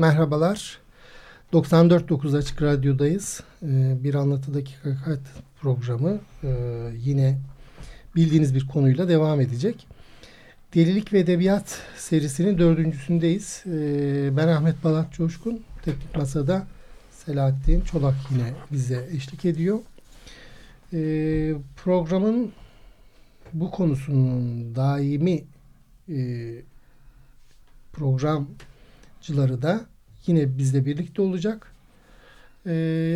Merhabalar. 94.9 Açık Radyo'dayız. Ee, bir Anlatıdaki Hakikat programı e, yine bildiğiniz bir konuyla devam edecek. Delilik ve Edebiyat serisinin dördüncüsündeyiz. Ee, ben Ahmet Balat Coşkun. Teknik Masa'da Selahattin Çolak yine bize eşlik ediyor. Ee, programın bu konusunun daimi e, programcıları da yine bizle birlikte olacak. Ee,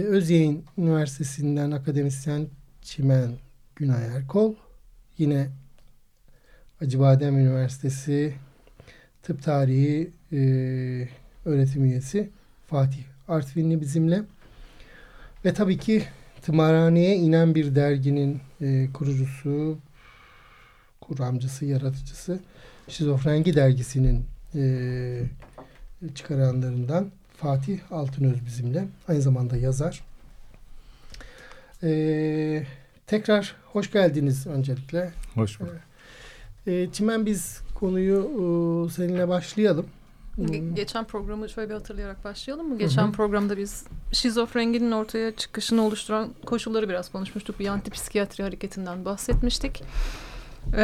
Özyeğin Üniversitesi'nden akademisyen Çimen Günay Erkol. Yine Acıbadem Üniversitesi Tıp Tarihi e, öğretim üyesi Fatih Artvinli bizimle. Ve tabii ki tımarhaneye inen bir derginin e, kurucusu, kuramcısı, yaratıcısı Şizofrengi dergisinin e, çıkaranlarından Fatih Altınöz bizimle. Aynı zamanda yazar. Ee, tekrar hoş geldiniz öncelikle. Hoş bulduk. Ee, Çimen biz konuyu e, seninle başlayalım. Ge- geçen programı şöyle bir hatırlayarak başlayalım mı? Geçen Hı-hı. programda biz şizofreninin ortaya çıkışını oluşturan koşulları biraz konuşmuştuk. Bir antipsikiyatri hareketinden bahsetmiştik e,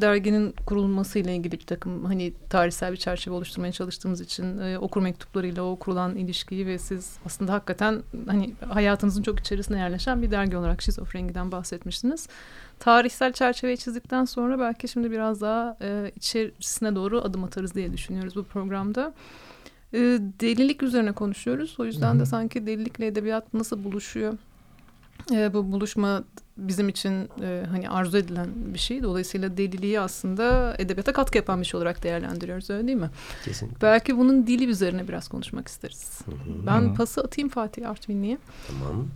derginin kurulmasıyla ilgili bir takım hani tarihsel bir çerçeve oluşturmaya çalıştığımız için e, okur mektuplarıyla o kurulan ilişkiyi ve siz aslında hakikaten hani hayatınızın çok içerisine yerleşen bir dergi olarak şizofreniden bahsetmiştiniz. Tarihsel çerçeveyi çizdikten sonra belki şimdi biraz daha e, içerisine doğru adım atarız diye düşünüyoruz bu programda. E, delilik üzerine konuşuyoruz. O yüzden Hı-hı. de sanki delilikle edebiyat nasıl buluşuyor? E, bu buluşma bizim için e, hani arzu edilen bir şey. Dolayısıyla deliliği aslında edebiyata katkı yapan bir şey olarak değerlendiriyoruz öyle değil mi? Kesinlikle. Belki bunun dili üzerine biraz konuşmak isteriz. Hı hı. Ben pası atayım Fatih Artvinli'ye. Tamam.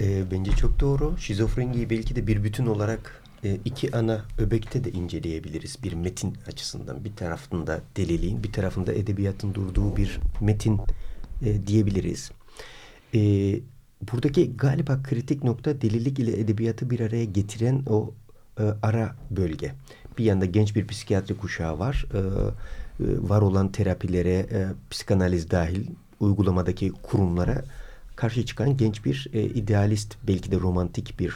E, bence çok doğru. Şizofreniyi belki de bir bütün olarak e, iki ana öbekte de inceleyebiliriz. Bir metin açısından. Bir tarafında deliliğin, bir tarafında edebiyatın durduğu bir metin e, diyebiliriz. Evet buradaki galiba kritik nokta delilik ile edebiyatı bir araya getiren o e, ara bölge. Bir yanda genç bir psikiyatri kuşağı var. E, e, var olan terapilere, e, psikanaliz dahil uygulamadaki kurumlara karşı çıkan genç bir e, idealist, belki de romantik bir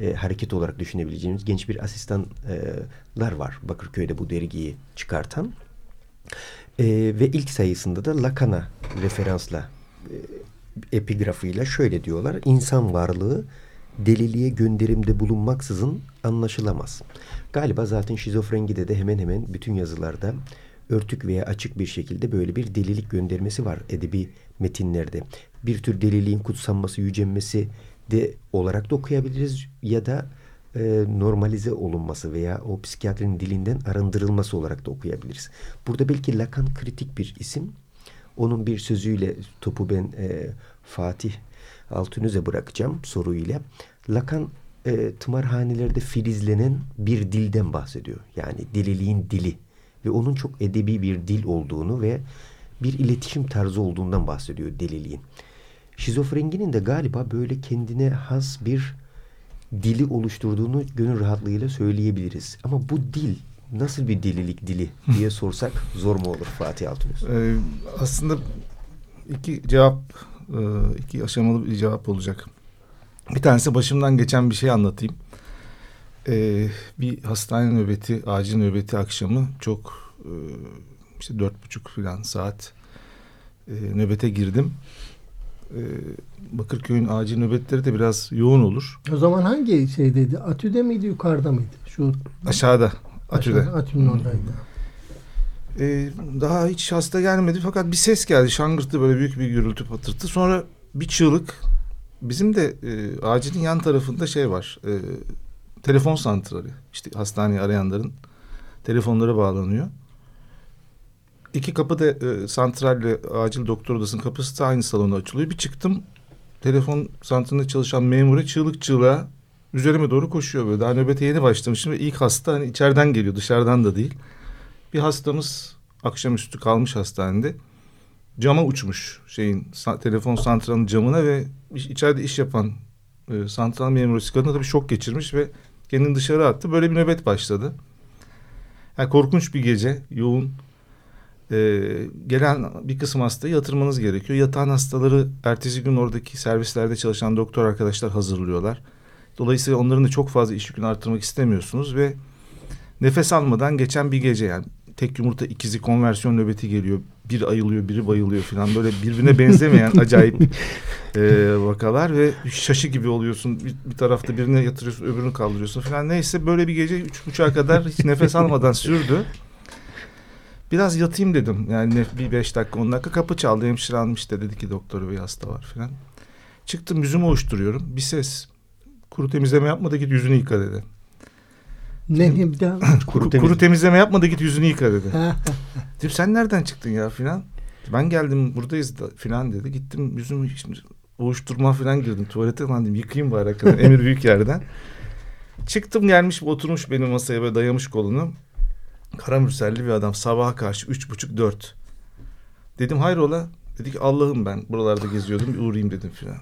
e, hareket olarak düşünebileceğimiz genç bir asistanlar var. Bakırköy'de bu dergiyi çıkartan. E, ve ilk sayısında da Lacan'a referansla e, epigrafıyla şöyle diyorlar. İnsan varlığı deliliğe gönderimde bulunmaksızın anlaşılamaz. Galiba zaten şizofrengide de hemen hemen bütün yazılarda örtük veya açık bir şekilde böyle bir delilik göndermesi var edebi metinlerde. Bir tür deliliğin kutsanması, yücenmesi de olarak da okuyabiliriz ya da e, normalize olunması veya o psikiyatrinin dilinden arındırılması olarak da okuyabiliriz. Burada belki Lacan kritik bir isim onun bir sözüyle topu ben e, Fatih Altınöz'e bırakacağım soruyla. Lacan e, tımarhanelerde filizlenen bir dilden bahsediyor. Yani deliliğin dili ve onun çok edebi bir dil olduğunu ve bir iletişim tarzı olduğundan bahsediyor deliliğin. Şizofrenginin de galiba böyle kendine has bir dili oluşturduğunu gönül rahatlığıyla söyleyebiliriz. Ama bu dil nasıl bir delilik dili diye sorsak zor mu olur Fatih Altınöz? Ee, aslında iki cevap, e, iki aşamalı bir cevap olacak. Bir tanesi başımdan geçen bir şey anlatayım. Ee, bir hastane nöbeti, acil nöbeti akşamı çok e, işte dört buçuk falan saat e, nöbete girdim. Bakırköy'ün acil nöbetleri de biraz yoğun olur. O zaman hangi şeydeydi? Atüde miydi, yukarıda mıydı? Şu aşağıda. Atü'de. Atü'nün oradaydı. Ee, daha hiç hasta gelmedi fakat bir ses geldi. Şangırtı böyle büyük bir gürültü patırtı. Sonra bir çığlık. Bizim de e, acilin yan tarafında şey var. E, telefon santrali. İşte hastaneyi arayanların telefonları bağlanıyor. iki kapı da e, santralle acil doktor odasının kapısı da aynı salonda açılıyor. Bir çıktım telefon santralinde çalışan memure çığlık çığlığa üzerime doğru koşuyor böyle. Daha nöbete yeni başlamışım ve ilk hasta hani içeriden geliyor dışarıdan da değil. Bir hastamız akşamüstü kalmış hastanede. Cama uçmuş şeyin telefon santralının camına ve içeride iş yapan e, santral memuru kadın tabii şok geçirmiş ve kendini dışarı attı. Böyle bir nöbet başladı. Yani korkunç bir gece, yoğun. Ee, gelen bir kısım hastayı yatırmanız gerekiyor. Yatan hastaları ertesi gün oradaki servislerde çalışan doktor arkadaşlar hazırlıyorlar. Dolayısıyla onların da çok fazla iş yükünü artırmak istemiyorsunuz ve nefes almadan geçen bir gece yani tek yumurta ikizi konversiyon nöbeti geliyor. Bir ayılıyor, biri bayılıyor falan böyle birbirine benzemeyen acayip e, vakalar ve şaşı gibi oluyorsun. Bir, bir tarafta birini yatırıyorsun, öbürünü kaldırıyorsun falan. Neyse böyle bir gece üç buçuğa kadar hiç nefes almadan sürdü. Biraz yatayım dedim. Yani bir beş dakika, on dakika kapı çaldı. Hemşire hanım işte dedi ki doktoru bir hasta var falan. Çıktım yüzümü oluşturuyorum. Bir ses. Kuru temizleme yapma da git yüzünü yıka dedi. Ne kuru, kuru, kuru temizleme yapma da git yüzünü yıka dedi. Dedim sen nereden çıktın ya filan. Ben geldim buradayız da filan dedi. Gittim yüzümü şimdi boğuşturma falan girdim. Tuvalete falan dedim yıkayayım bari hakikaten emir büyük yerden. Çıktım gelmiş oturmuş benim masaya böyle dayamış kolunu. Karamürselli bir adam sabaha karşı üç buçuk dört. Dedim hayrola? Dedi ki Allah'ım ben buralarda geziyordum bir uğrayayım dedim filan.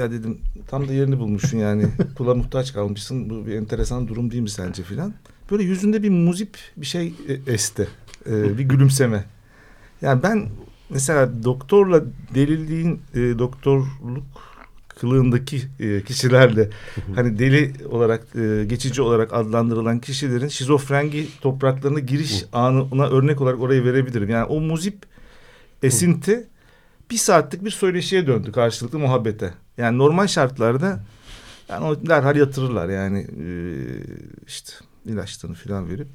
Ya dedim tam da yerini bulmuşsun yani. Kula muhtaç kalmışsın. Bu bir enteresan durum değil mi sence filan. Böyle yüzünde bir muzip bir şey e, esti. Ee, bir gülümseme. Yani ben mesela doktorla delildiğin e, doktorluk kılığındaki e, kişilerle hani deli olarak e, geçici olarak adlandırılan kişilerin şizofrengi topraklarına giriş anına örnek olarak orayı verebilirim. Yani o muzip esinti bir saatlik bir söyleşiye döndü karşılıklı muhabbete. Yani normal şartlarda yani o derhal yatırırlar yani e, işte ilaçlarını falan verip.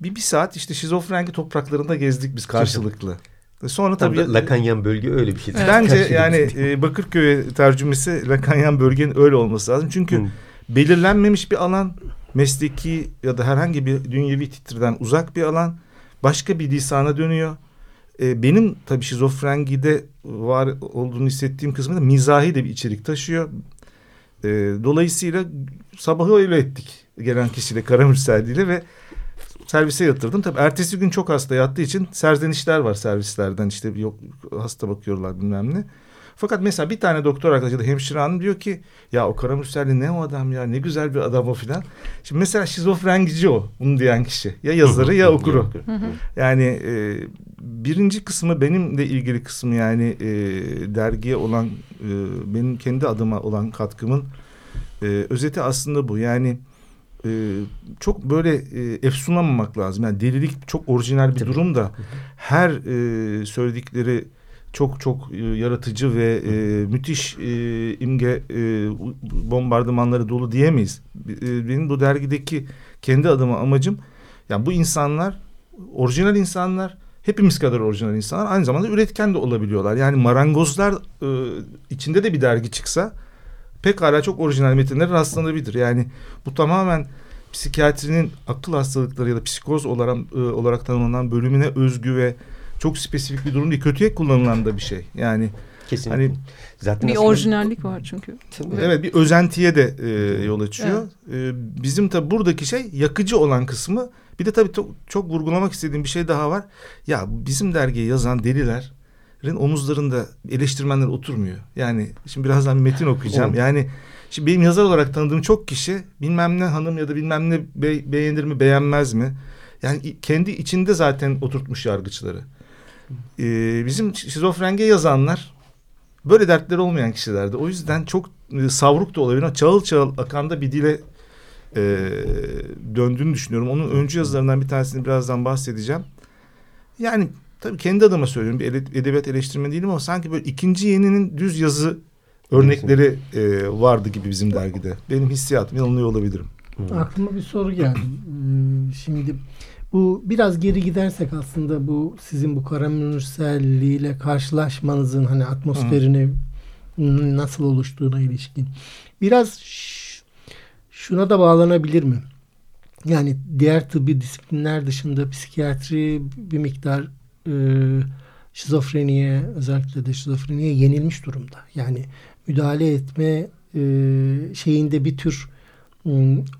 Bir, bir saat işte şizofrengi topraklarında gezdik biz karşılıklı. Sonra tabii Tam Lakanyan bölge öyle bir şey. Evet. Bence yani e, Bakırköy'e tercümesi Lakanyan bölgenin öyle olması lazım. Çünkü Hı. belirlenmemiş bir alan, mesleki ya da herhangi bir dünyevi titreden uzak bir alan, başka bir lisana dönüyor. E, benim tabii şizofrengide var olduğunu hissettiğim kısmında mizahi de bir içerik taşıyor. E, dolayısıyla sabahı öyle ettik gelen kişiyle Karamürsel'diyle ve servise yatırdım. Tabii ertesi gün çok hasta yattığı için serzenişler var servislerden işte yok hasta bakıyorlar bilmem ne. Fakat mesela bir tane doktor arkadaşı da hemşire hanım diyor ki ya o Karamürselli ne o adam ya ne güzel bir adam o filan. Şimdi mesela şizofrengici o bunu diyen kişi. Ya yazarı ya okuru. yani e, birinci kısmı benimle ilgili kısmı yani e, dergiye olan e, benim kendi adıma olan katkımın e, özeti aslında bu. Yani e, çok böyle e, efsunlamamak lazım. Yani delilik çok orijinal bir Tabii. durum da her e, söyledikleri çok çok e, yaratıcı ve e, müthiş e, imge e, bombardımanları dolu diyemeyiz. E, benim bu dergideki kendi adıma amacım yani bu insanlar orijinal insanlar hepimiz kadar orijinal insanlar aynı zamanda üretken de olabiliyorlar. Yani marangozlar e, içinde de bir dergi çıksa pekala çok orijinal metinlere rastlanabilir. Yani bu tamamen psikiyatrinin akıl hastalıkları ya da psikoz olarak, e, olarak tanımlanan bölümüne özgü ve çok spesifik bir durum değil. Kötüye kullanılan da bir şey. Yani Kesinlikle. Hani Zaten bir orijinallik var çünkü. Evet bir özentiye de e, yol açıyor. Evet. E, bizim tabi buradaki şey yakıcı olan kısmı. Bir de tabii çok, çok vurgulamak istediğim bir şey daha var. Ya bizim dergiye yazan deliler omuzlarında eleştirmenler oturmuyor. Yani şimdi birazdan bir metin okuyacağım. Yani şimdi benim yazar olarak tanıdığım çok kişi bilmem ne hanım ya da bilmem ne be, beğenir mi beğenmez mi? Yani kendi içinde zaten oturtmuş yargıçları. Ee, bizim şizofrenge yazanlar böyle dertleri olmayan kişilerdi. O yüzden çok e, savruk da olabilir. Çağıl çağıl akanda bir dile e, döndüğünü düşünüyorum. Onun öncü yazılarından bir tanesini birazdan bahsedeceğim. Yani tabii kendi adıma söylüyorum bir edebiyat eleştirmeni değilim ama sanki böyle ikinci yeninin düz yazı örnekleri e, vardı gibi bizim dergide. Benim hissiyatım yanılıyor olabilirim. Aklıma bir soru geldi. Ee, şimdi bu biraz geri gidersek aslında bu sizin bu karamürselliği ile karşılaşmanızın hani atmosferini Hı. nasıl oluştuğuna ilişkin biraz şuna da bağlanabilir mi? yani diğer tıbbi disiplinler dışında psikiyatri bir miktar e, şizofreniye özellikle de şizofreniye yenilmiş durumda. Yani müdahale etme e, şeyinde bir tür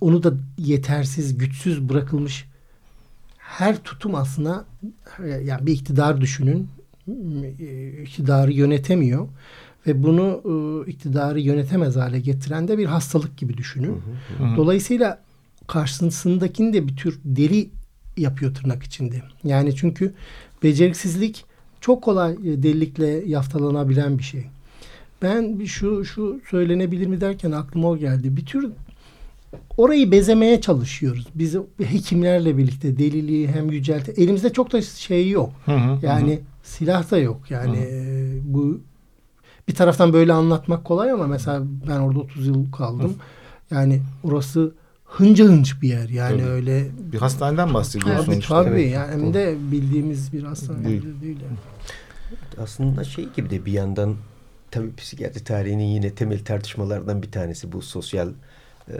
onu da yetersiz, güçsüz bırakılmış her tutum aslında yani bir iktidar düşünün iktidarı yönetemiyor ve bunu e, iktidarı yönetemez hale getiren de bir hastalık gibi düşünün. Hı hı. Dolayısıyla karşısındakini de bir tür deli yapıyor tırnak içinde. Yani çünkü beceriksizlik çok kolay e, delilikle yaftalanabilen bir şey. Ben şu şu söylenebilir mi derken aklıma o geldi. Bir tür orayı bezemeye çalışıyoruz. Biz hekimlerle birlikte deliliği hem yücelte elimizde çok da şey yok. Hı hı, yani hı. silah da yok. Yani hı. E, bu bir taraftan böyle anlatmak kolay ama mesela ben orada 30 yıl kaldım. Hı. Yani orası hınca hınç bir yer. Yani tabii. öyle bir hastaneden bahsediyorsunuz. Tabii tabii. Evet. Yani hem de bildiğimiz bir hastane değil. değil yani. Aslında şey gibi de bir yandan tabii psikiyatri tarihinin yine temel tartışmalardan bir tanesi bu sosyal e,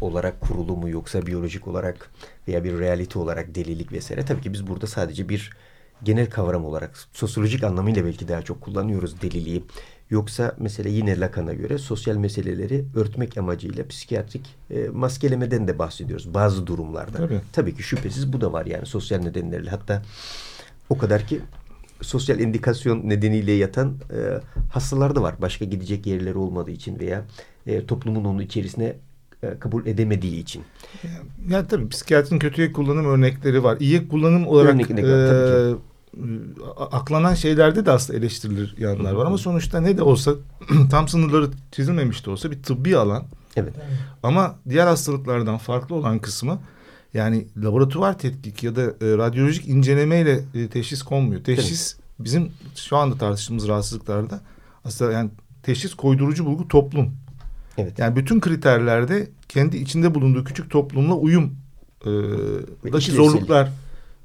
olarak kurulu mu yoksa biyolojik olarak veya bir realite olarak delilik vesaire. Tabii ki biz burada sadece bir genel kavram olarak sosyolojik anlamıyla belki daha çok kullanıyoruz deliliği. Yoksa mesela yine Lacan'a göre sosyal meseleleri örtmek amacıyla psikiyatrik e, maskelemeden de bahsediyoruz bazı durumlarda. Tabii. Tabii ki şüphesiz bu da var yani sosyal nedenlerle. Hatta o kadar ki sosyal indikasyon nedeniyle yatan e, hastalar da var. Başka gidecek yerleri olmadığı için veya e, toplumun onun içerisine kabul edemediği için. Yani, yani tabii psikiyatrinin kötüye kullanım örnekleri var. İyi kullanım olarak Örnek, e, aklanan şeylerde de aslında eleştirilir yanlar var ama sonuçta ne de olsa tam sınırları çizilmemiş de olsa bir tıbbi alan. Evet. Ama diğer hastalıklardan farklı olan kısmı yani laboratuvar tetkik ya da e, radyolojik incelemeyle e, teşhis konmuyor. Teşhis evet. bizim şu anda tartıştığımız rahatsızlıklarda aslında yani teşhis koydurucu bulgu toplum. Evet. Yani bütün kriterlerde kendi içinde bulunduğu küçük toplumla uyum e, daki zorluklar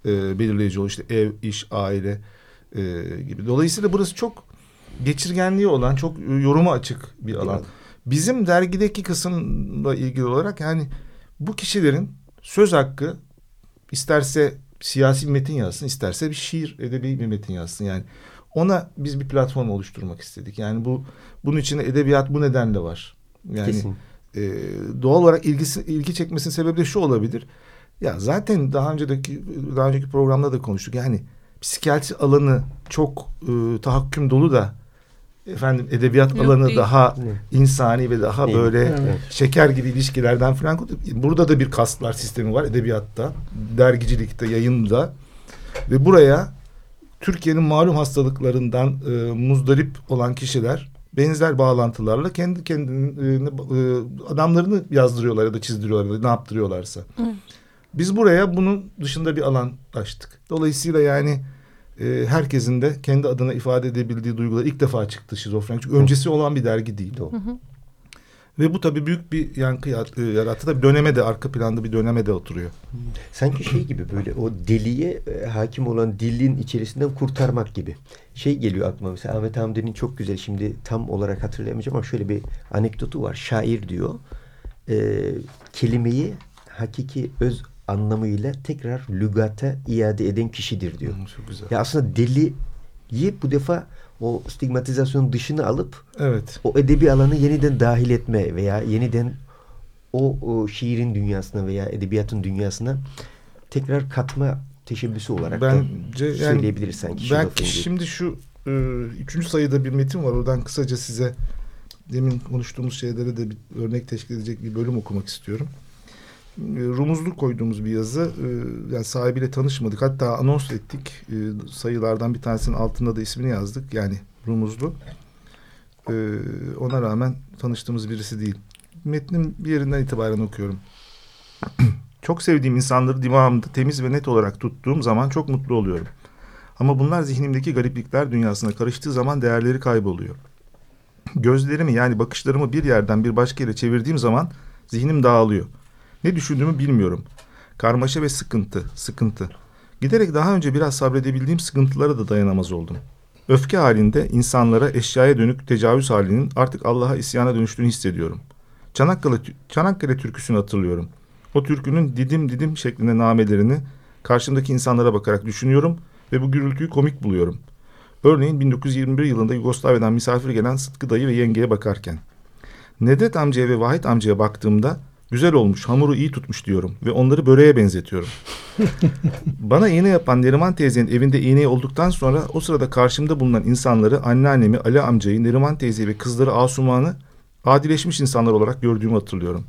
e, belirleyici oluyor. İşte ev, iş, aile e, gibi. Dolayısıyla burası çok geçirgenliği olan, çok yoruma açık bir alan. Bizim dergideki kısımla ilgili olarak yani bu kişilerin söz hakkı isterse siyasi bir metin yazsın, isterse bir şiir, edebi bir metin yazsın. Yani ona biz bir platform oluşturmak istedik. Yani bu bunun içinde edebiyat bu nedenle var. Yani Kesin. e, doğal olarak ilgisi ilgi çekmesinin sebebi de şu olabilir. Ya zaten daha önceki daha önceki programda da konuştuk. Yani psikiyatri alanı çok e, tahakküm dolu da efendim edebiyat Yok, alanı değil. daha ne? insani ve daha değil. böyle evet. şeker gibi ilişkilerden falan burada da bir kastlar sistemi var edebiyatta, dergicilikte, yayında ve buraya Türkiye'nin malum hastalıklarından e, muzdarip olan kişiler benzer bağlantılarla kendi kendini e, adamlarını yazdırıyorlar ya da çizdiriyorlar ya da ne yaptırıyorlarsa. Hı. Biz buraya bunun dışında bir alan açtık. Dolayısıyla yani e, herkesin de kendi adına ifade edebildiği duygular ilk defa çıktı şizofren. Çünkü öncesi olan bir dergi değil o. Hı hı. Ve bu tabii büyük bir yankı e, yarattı. Tabii döneme de arka planda bir döneme de oturuyor. Sanki şey gibi böyle o deliye e, hakim olan dilin içerisinden kurtarmak gibi. Şey geliyor aklıma mesela Ahmet Hamdi'nin çok güzel şimdi tam olarak hatırlayamayacağım ama şöyle bir anekdotu var. Şair diyor e, kelimeyi hakiki öz anlamıyla tekrar lügata iade eden kişidir diyor. Hmm, çok güzel. Ya aslında deliyi bu defa o stigmatizasyon dışına alıp evet. o edebi alanı yeniden dahil etme veya yeniden o, o şiirin dünyasına veya edebiyatın dünyasına tekrar katma teşebbüsü olarak Bence, da söyleyebiliriz yani, sanki. Belki şimdi şu e, üçüncü sayıda bir metin var. Oradan kısaca size demin konuştuğumuz şeylere de bir örnek teşkil edecek bir bölüm okumak istiyorum. E, rumuzluk koyduğumuz bir yazı. E, yani sahibiyle tanışmadık. Hatta anons ettik. E, sayılardan bir tanesinin altında da ismini yazdık. Yani rumuzlu. Ona rağmen tanıştığımız birisi değil. Metnin bir yerinden itibaren okuyorum. çok sevdiğim insanları dimağımda temiz ve net olarak tuttuğum zaman çok mutlu oluyorum. Ama bunlar zihnimdeki gariplikler dünyasına karıştığı zaman değerleri kayboluyor. Gözlerimi yani bakışlarımı bir yerden bir başka yere çevirdiğim zaman zihnim dağılıyor. Ne düşündüğümü bilmiyorum. Karmaşa ve sıkıntı, sıkıntı. Giderek daha önce biraz sabredebildiğim sıkıntılara da dayanamaz oldum. Öfke halinde insanlara eşyaya dönük tecavüz halinin artık Allah'a isyana dönüştüğünü hissediyorum. Çanakkale, Çanakkale türküsünü hatırlıyorum. O türkünün didim didim şeklinde namelerini karşımdaki insanlara bakarak düşünüyorum ve bu gürültüyü komik buluyorum. Örneğin 1921 yılında Yugoslavya'dan misafir gelen Sıtkı dayı ve yengeye bakarken. Nedret amcaya ve Vahit amcaya baktığımda güzel olmuş, hamuru iyi tutmuş diyorum ve onları böreğe benzetiyorum. Bana iğne yapan Neriman teyzenin evinde iğne olduktan sonra o sırada karşımda bulunan insanları, anneannemi, Ali amcayı, Neriman teyzeyi ve kızları Asuman'ı adileşmiş insanlar olarak gördüğümü hatırlıyorum.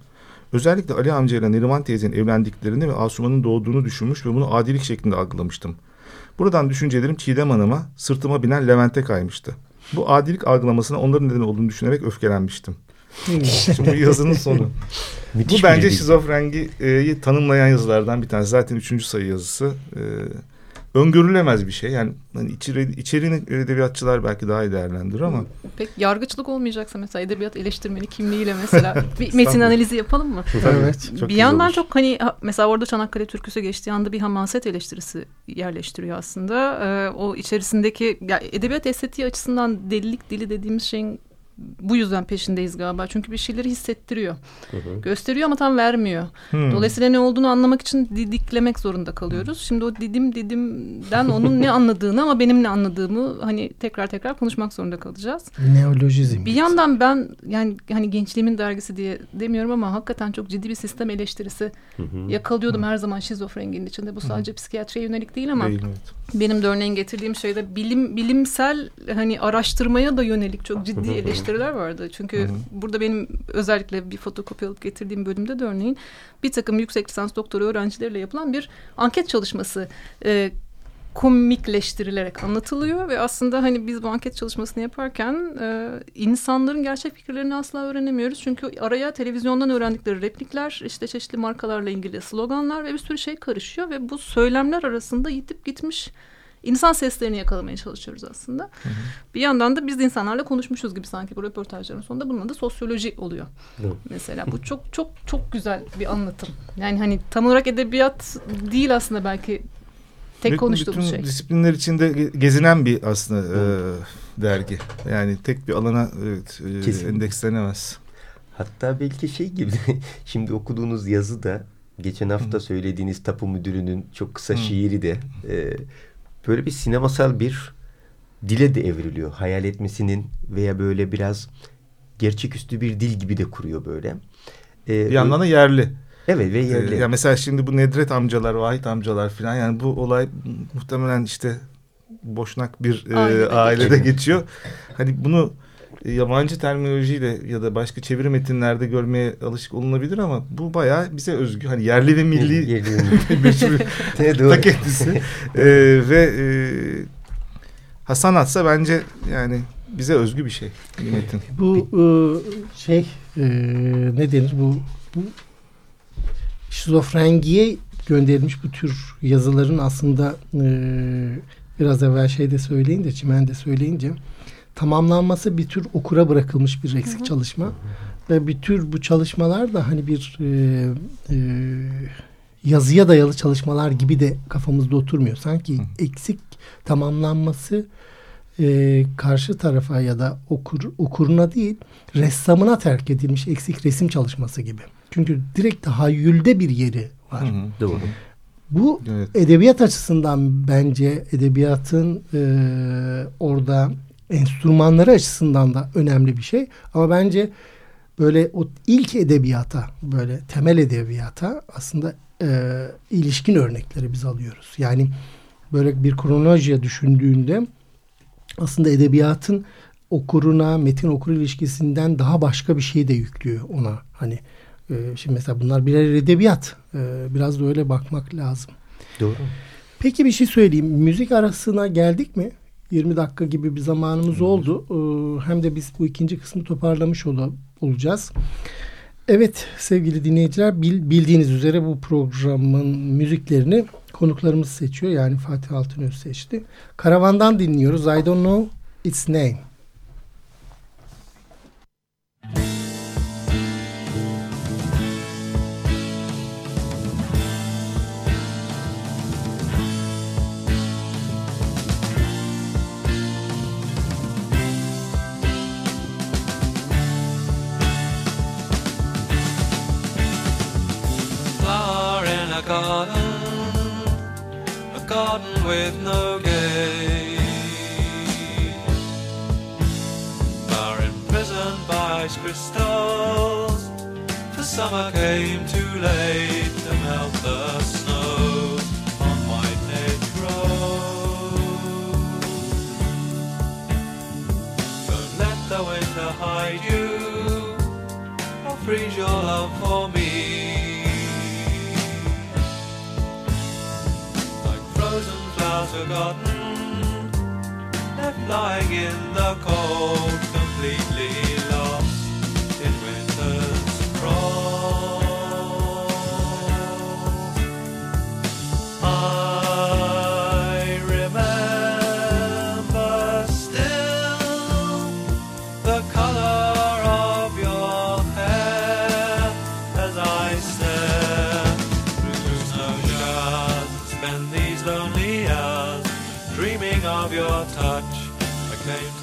Özellikle Ali amcayla Neriman teyzenin evlendiklerini ve Asuman'ın doğduğunu düşünmüş ve bunu adilik şeklinde algılamıştım. Buradan düşüncelerim Çiğdem Hanım'a, sırtıma binen Levent'e kaymıştı. Bu adilik algılamasına onların neden olduğunu düşünerek öfkelenmiştim. Şimdi bu yazının sonu. Müthiş bu bence bir şizofrengiyi tanımlayan yazılardan bir tanesi. Zaten üçüncü sayı yazısı. Ee, öngörülemez bir şey. Yani hani içeri, içeriğini edebiyatçılar belki daha iyi değerlendirir ama. Pek yargıçlık olmayacaksa mesela edebiyat eleştirmeni kimliğiyle mesela bir metin analizi yapalım mı? evet. bir yandan olur. çok hani mesela orada Çanakkale türküsü geçtiği anda bir hamaset eleştirisi yerleştiriyor aslında. Ee, o içerisindeki ya edebiyat estetiği açısından delilik dili dediğimiz şeyin bu yüzden peşindeyiz galiba. Çünkü bir şeyleri hissettiriyor. Hı hı. Gösteriyor ama tam vermiyor. Hmm. Dolayısıyla ne olduğunu anlamak için didiklemek zorunda kalıyoruz. Şimdi o didim didimden onun ne anladığını ama benim ne anladığımı hani tekrar tekrar konuşmak zorunda kalacağız. Neolojizm. Bir yandan ben yani hani gençliğimin dergisi diye demiyorum ama hakikaten çok ciddi bir sistem eleştirisi hı hı. yakalıyordum hı. her zaman şizofrenginin içinde. Bu sadece hı. psikiyatriye yönelik değil ama değil, evet. benim de örneğin getirdiğim şeyde bilim bilimsel hani araştırmaya da yönelik çok ciddi eleştiri eleştiriler vardı. Çünkü Hı-hı. burada benim özellikle bir fotokopi alıp getirdiğim bölümde de örneğin bir takım yüksek lisans doktora öğrencileriyle yapılan bir anket çalışması e, komikleştirilerek anlatılıyor ve aslında hani biz bu anket çalışmasını yaparken e, insanların gerçek fikirlerini asla öğrenemiyoruz. Çünkü araya televizyondan öğrendikleri replikler, işte çeşitli markalarla ilgili sloganlar ve bir sürü şey karışıyor ve bu söylemler arasında yitip gitmiş insan seslerini yakalamaya çalışıyoruz aslında. Hı hı. Bir yandan da biz insanlarla konuşmuşuz gibi sanki bu röportajların sonunda bunun da sosyoloji oluyor. Hı. Mesela bu çok çok çok güzel bir anlatım. Yani hani tam olarak edebiyat değil aslında belki tek konuştuğumuz bütün şey. disiplinler içinde gezinen bir aslında e, dergi. Yani tek bir alana evet, e, endekslenemez. Hatta belki şey gibi şimdi okuduğunuz yazı da geçen hafta Hı. söylediğiniz tapu müdürünün çok kısa Hı. şiiri de e, böyle bir sinemasal bir dile de evriliyor. Hayal etmesinin veya böyle biraz gerçeküstü bir dil gibi de kuruyor böyle. Ee, bir yandan da yerli. Evet ve yerli. Ee, ya mesela şimdi bu Nedret amcalar, Vahit amcalar falan yani bu olay muhtemelen işte boşnak bir e, ailede, ailede geçiyor. Hani bunu yabancı terminolojiyle ya da başka çeviri metinlerde görmeye alışık olunabilir ama bu bayağı bize özgü. Hani yerli ve milli yerli, bir tak etkisi. ee, ve e, ha sanatsa bence yani bize özgü bir şey bir metin. Bu e, şey e, ne denir bu, bu şizofrengiye gönderilmiş bu tür yazıların aslında e, biraz evvel şeyde söyleyince çimende söyleyince tamamlanması bir tür okura bırakılmış bir eksik hı hı. çalışma. Ve bir tür bu çalışmalar da hani bir e, e, yazıya dayalı çalışmalar gibi de kafamızda oturmuyor. Sanki hı. eksik tamamlanması e, karşı tarafa ya da okur, okuruna değil ressamına terk edilmiş eksik resim çalışması gibi. Çünkü direkt tahayyülde bir yeri var. Hı hı, doğru. Bu evet. edebiyat açısından bence edebiyatın e, orada enstrümanları açısından da önemli bir şey. Ama bence böyle o ilk edebiyata, böyle temel edebiyata aslında e, ilişkin örnekleri biz alıyoruz. Yani böyle bir kronolojiye düşündüğünde aslında edebiyatın okuruna, metin okur ilişkisinden daha başka bir şey de yüklüyor ona. Hani e, şimdi mesela bunlar birer edebiyat. E, biraz da öyle bakmak lazım. Doğru. Peki bir şey söyleyeyim. Müzik arasına geldik mi? 20 dakika gibi bir zamanımız oldu. Ee, hem de biz bu ikinci kısmı toparlamış ol olacağız. Evet sevgili dinleyiciler bildiğiniz üzere bu programın müziklerini konuklarımız seçiyor. Yani Fatih Altınöz seçti. Karavandan dinliyoruz. I don't know its name. Garden, a garden with no gate. Are imprisoned by ice crystals, for summer came too late to melt the snow on White Road. Don't let the winter hide you, or freeze your love for me. Forgotten, left lying in the cold, completely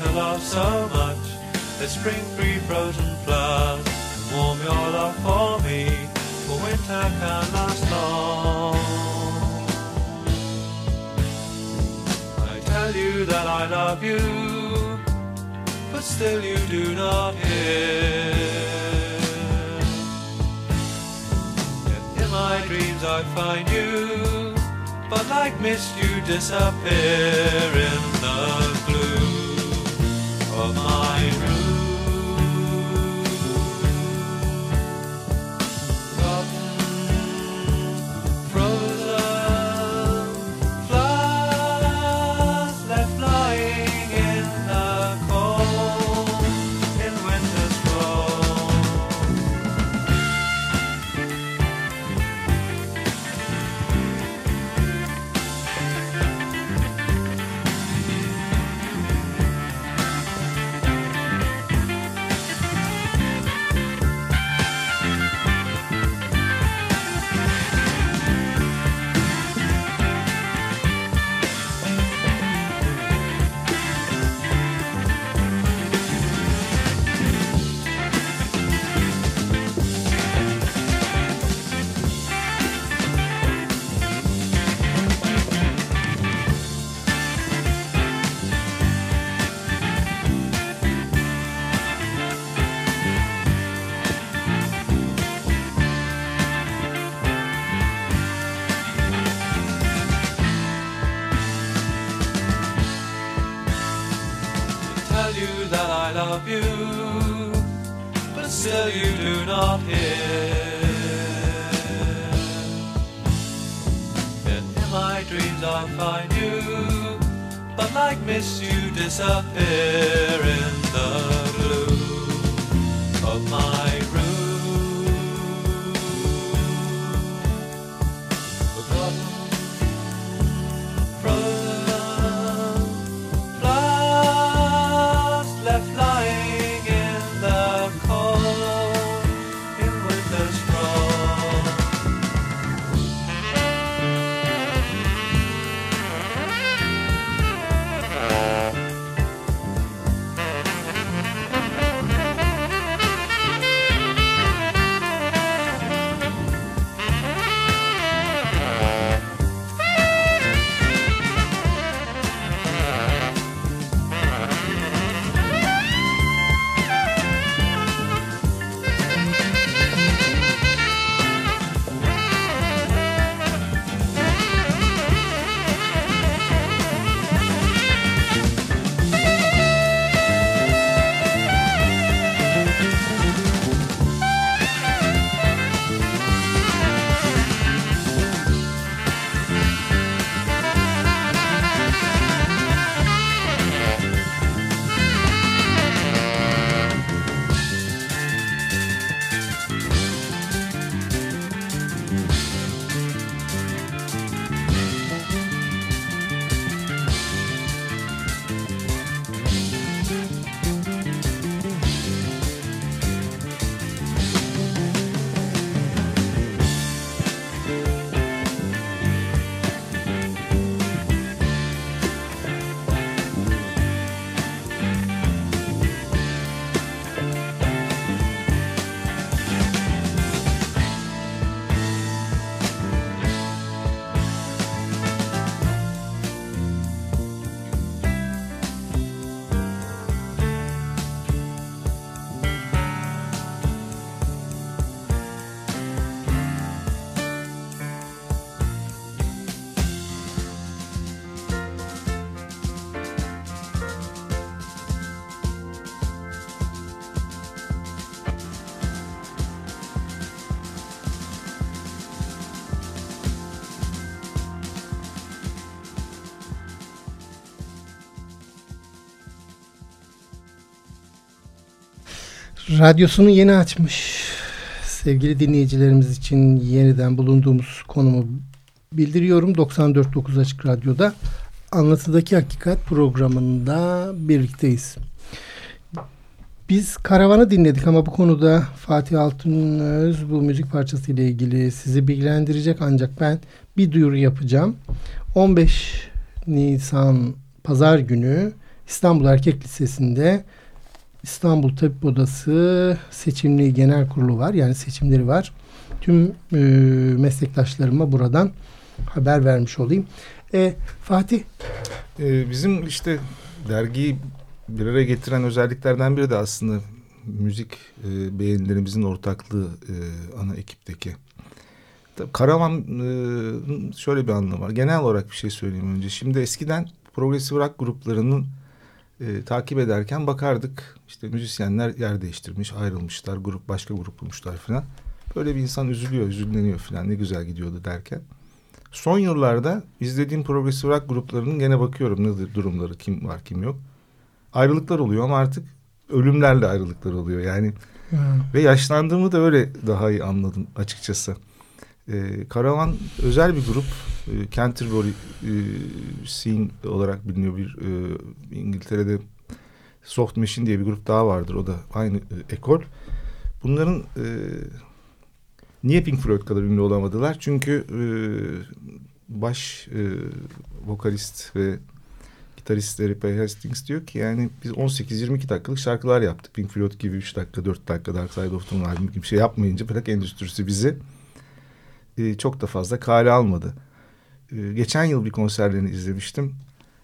to love so much that spring free frozen flowers can warm your love for me, for winter can last long. I tell you that I love you, but still you do not hear. Yet in my dreams I find you, but like mist you disappear in the of my Radyosunu yeni açmış. Sevgili dinleyicilerimiz için yeniden bulunduğumuz konumu bildiriyorum. 94.9 Açık Radyo'da Anlatıdaki Hakikat programında birlikteyiz. Biz Karavan'ı dinledik ama bu konuda Fatih Altınöz bu müzik parçası ile ilgili sizi bilgilendirecek ancak ben bir duyuru yapacağım. 15 Nisan Pazar günü İstanbul Erkek Lisesi'nde İstanbul Tabip Odası Seçimli Genel Kurulu var. Yani seçimleri var. Tüm e, meslektaşlarıma buradan haber vermiş olayım. E, Fatih Ee, bizim işte dergiyi bir araya getiren özelliklerden biri de aslında müzik e, beğenilerimizin ortaklığı e, ana ekipteki. Tabii Karavan e, şöyle bir anlamı var. Genel olarak bir şey söyleyeyim önce. Şimdi eskiden progresif rock gruplarının e, takip ederken bakardık. İşte müzisyenler yer değiştirmiş, ayrılmışlar, grup başka grup bulmuşlar falan. Böyle bir insan üzülüyor, üzülleniyor falan. Ne güzel gidiyordu derken. Son yıllarda izlediğim progresif rock gruplarının gene bakıyorum nedir durumları, kim var kim yok. Ayrılıklar oluyor ama artık ölümlerle ayrılıklar oluyor. Yani ve yaşlandığımı da öyle daha iyi anladım açıkçası. Ee, Karavan özel bir grup. Ee, Canterbury e, scene olarak biliniyor bir e, İngiltere'de Soft Machine diye bir grup daha vardır. O da aynı e, ekol. Bunların e, niye Pink Floyd kadar ünlü olamadılar? Çünkü e, baş e, vokalist ve gitarist Eric Bay Hastings diyor ki yani biz 18-22 dakikalık şarkılar yaptık. Pink Floyd gibi 3 dakika 4 dakika Dark Side of the Moon gibi şey yapmayınca plak endüstrisi bizi e, çok da fazla kale almadı. E, geçen yıl bir konserlerini izlemiştim.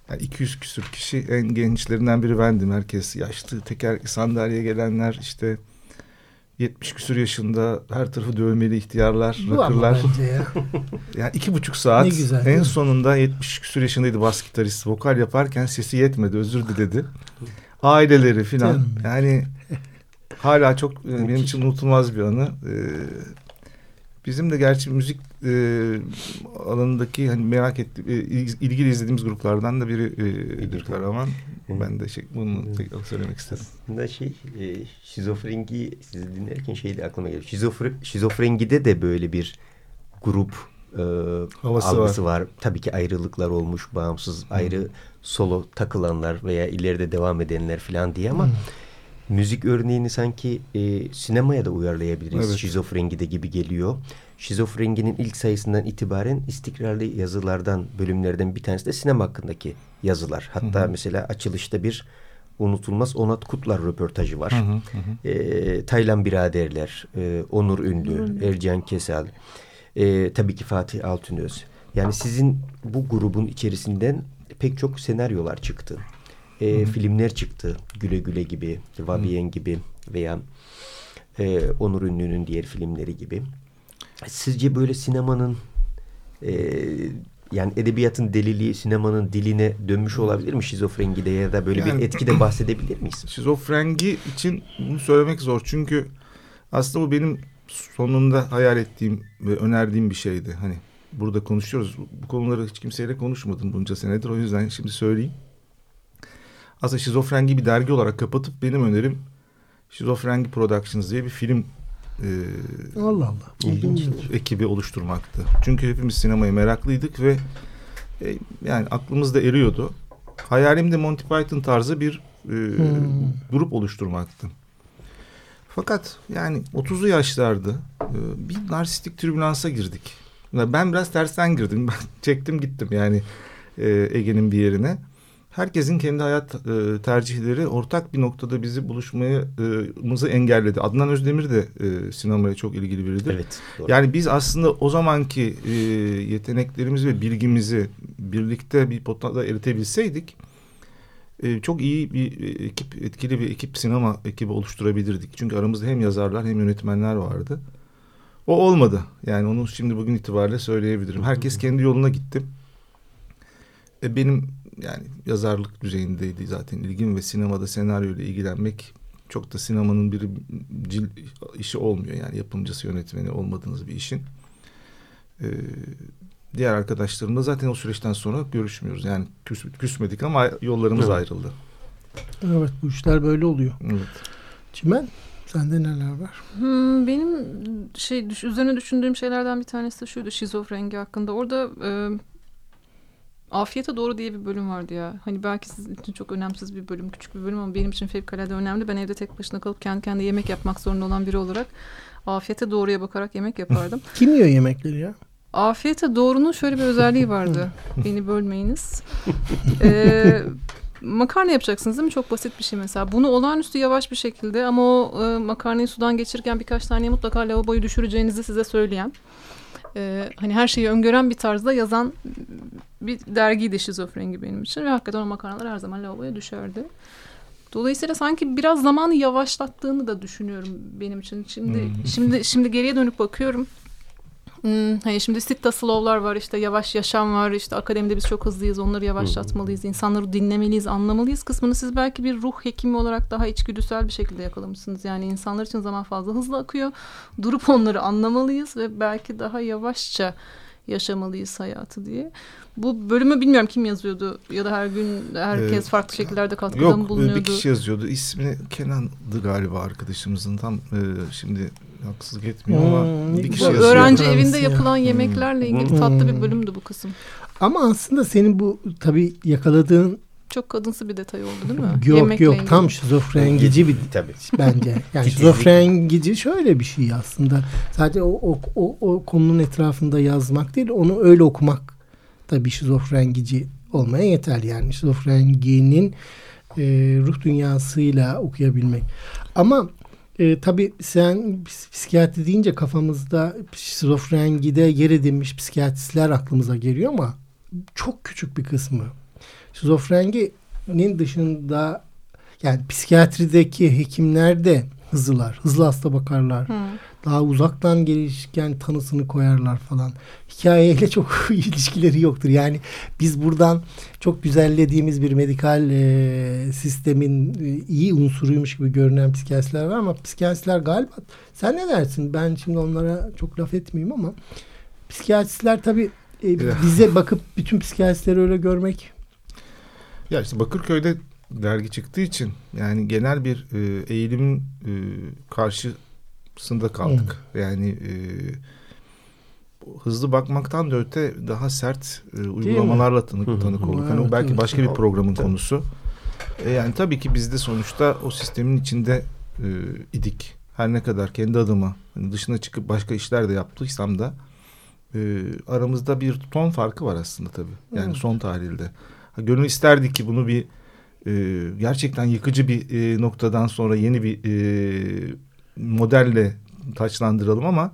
Yani 200 küsür kişi en gençlerinden biri bendim. Herkes yaşlı teker sandalyeye gelenler işte 70 küsür yaşında her tarafı dövmeli ihtiyarlar, bu rakırlar. ya. Yani iki buçuk saat Ne güzel, en sonunda 70 küsur yaşındaydı bas gitarist. Vokal yaparken sesi yetmedi özür diledi. Aileleri filan yani hala çok e, benim için unutulmaz bir anı. Ee, bizim de gerçi müzik e, alanındaki hani merak etti e, ilgili izlediğimiz gruplardan da biridir Karaman. Ben de şey, bunu tekrar söylemek istedim. Aslında şey e, şizofrengi sizi dinlerken şey de aklıma geliyor. Şizofre, şizofrengide de böyle bir grup e, Havası algısı var. Tabii ki ayrılıklar olmuş, bağımsız ayrı solo takılanlar veya ileride devam edenler falan diye ama müzik örneğini sanki e, sinemaya da uyarlayabiliriz. Evet. Şizofrengide gibi geliyor. Şizofrenginin ilk sayısından itibaren istikrarlı yazılardan, bölümlerden bir tanesi de sinema hakkındaki yazılar. Hatta mesela açılışta bir unutulmaz Onat Kutlar röportajı var. E, Taylan biraderler, e, Onur Ünlü, Ercan Kesal, e, tabii ki Fatih Altınöz. Yani sizin bu grubun içerisinden pek çok senaryolar çıktı. E, filmler çıktı. Güle Güle gibi, Vavien gibi veya e, Onur Ünlü'nün diğer filmleri gibi. Sizce böyle sinemanın e, yani edebiyatın deliliği sinemanın diline dönmüş olabilir mi şizofrengide ya da böyle Yani- bir etkide bahsedebilir miyiz? Şizofrengi için bunu söylemek zor. Çünkü aslında bu benim sonunda hayal ettiğim ve önerdiğim bir şeydi. Hani burada konuşuyoruz. Bu konuları hiç kimseyle konuşmadım bunca senedir. O yüzden şimdi söyleyeyim. Aslında Şizofrengi bir dergi olarak kapatıp benim önerim Şizofrengi Productions diye bir film e, Allah Allah. İlginç. ekibi oluşturmaktı. Çünkü hepimiz sinemaya meraklıydık ve e, yani aklımızda eriyordu. Hayalim de Monty Python tarzı bir e, grup oluşturmaktı. Fakat yani 30'lu yaşlarda e, bir narsistik türbülansa girdik. Ben biraz tersten girdim. Ben çektim gittim yani e, Ege'nin bir yerine. Herkesin kendi hayat e, tercihleri ortak bir noktada bizi buluşmayı engelledi. Adnan Özdemir de e, sinemaya çok ilgili biridir. Evet. doğru. Yani biz aslında o zamanki e, yeteneklerimizi ve bilgimizi birlikte bir potada eritebilseydik e, çok iyi bir e, ekip, etkili bir ekip sinema ekibi oluşturabilirdik. Çünkü aramızda hem yazarlar hem yönetmenler vardı. O olmadı. Yani onu şimdi bugün itibariyle söyleyebilirim. Herkes kendi yoluna gitti. E, benim yani yazarlık düzeyindeydi zaten ilgim ve sinemada senaryo ile ilgilenmek çok da sinemanın bir cil işi olmuyor. Yani yapımcısı yönetmeni olmadığınız bir işin. Ee, diğer arkadaşlarımla zaten o süreçten sonra görüşmüyoruz. Yani küs, küsmedik ama yollarımız Evet. ayrıldı. Evet bu işler böyle oluyor. Evet. Çimen Sende neler var? Hmm, benim şey düş, üzerine düşündüğüm şeylerden bir tanesi de şuydu şizofrengi hakkında. Orada e, Afiyete Doğru diye bir bölüm vardı ya. Hani belki sizin için çok önemsiz bir bölüm, küçük bir bölüm ama benim için fevkalade önemli. Ben evde tek başına kalıp kendi kendine yemek yapmak zorunda olan biri olarak Afiyete Doğru'ya bakarak yemek yapardım. Kim yiyor yemekleri ya? Afiyete Doğru'nun şöyle bir özelliği vardı. Beni bölmeyiniz. Ee, makarna yapacaksınız değil mi? Çok basit bir şey mesela. Bunu olağanüstü yavaş bir şekilde ama o e, makarnayı sudan geçirirken birkaç saniye mutlaka lavaboyu düşüreceğinizi size söyleyen e, hani her şeyi öngören bir tarzda yazan bir dergiydi şizofreni benim için ve hakikaten o makarnalar her zaman lavaboya düşerdi. Dolayısıyla sanki biraz zamanı yavaşlattığını da düşünüyorum benim için. Şimdi şimdi şimdi geriye dönüp bakıyorum. Hmm, hani şimdi Sitta Slow'lar var işte yavaş yaşam var işte akademide biz çok hızlıyız onları yavaşlatmalıyız insanları dinlemeliyiz anlamalıyız kısmını siz belki bir ruh hekimi olarak daha içgüdüsel bir şekilde yakalamışsınız yani insanlar için zaman fazla hızlı akıyor durup onları anlamalıyız ve belki daha yavaşça yaşamalıyız hayatı diye. Bu bölümü bilmiyorum kim yazıyordu ya da her gün herkes Ee, farklı şekillerde katkıda Yok mı bulunuyordu? bir kişi yazıyordu. İsmi Kenan'dı galiba arkadaşımızın tam e, şimdi haksızlık etmiyor ama Hmm, bir ne kişi yazıyor. Öğrenci evinde ya. yapılan yemeklerle ilgili tatlı bir bölümdü bu kısım. Ama aslında senin bu tabii yakaladığın Çok kadınsı bir detay oldu değil mi? yok Yemekle yok ilgili. tam şizofrengici bir Tabii. bence. Yani şizofrengici şöyle bir şey aslında. Sadece o, o, o, o konunun etrafında yazmak değil, onu öyle okumak da bir şizofrengici olmaya yeter. Yani şizofrenginin e, ruh dünyasıyla okuyabilmek. Ama e, tabii sen ps- psikiyatri deyince kafamızda şizofrengide yer edinmiş psikiyatristler aklımıza geliyor ama çok küçük bir kısmı. Şizofrenginin dışında yani psikiyatrideki hekimler de hızlılar. Hızlı hasta bakarlar. Hı. Daha uzaktan gelişken tanısını koyarlar falan. Hikayeyle çok ilişkileri yoktur. Yani biz buradan çok güzellediğimiz bir medikal e, sistemin e, iyi unsuruymuş gibi görünen psikiyatristler var ama psikiyatristler galiba sen ne dersin? Ben şimdi onlara çok laf etmeyeyim ama psikiyatristler tabii e, bize bakıp bütün psikiyatristleri öyle görmek Ya işte Bakırköy'de dergi çıktığı için yani genel bir e, eğilimin e, karşısında kaldık. Yani e, hızlı bakmaktan da öte daha sert e, uygulamalarla tanık, Hı hı. tanık olduk. Hani o belki evet. başka bir programın Tabii. konusu. E, yani tabii ki biz de sonuçta o sistemin içinde e, idik. Her ne kadar kendi adıma hani dışına çıkıp başka işler de yaptıysam da e, aramızda bir ton farkı var aslında tabii. Yani Evet. son tahlilde. Ha, gönül isterdi ki bunu bir e, gerçekten yıkıcı bir e, noktadan sonra yeni bir e, modelle taçlandıralım ama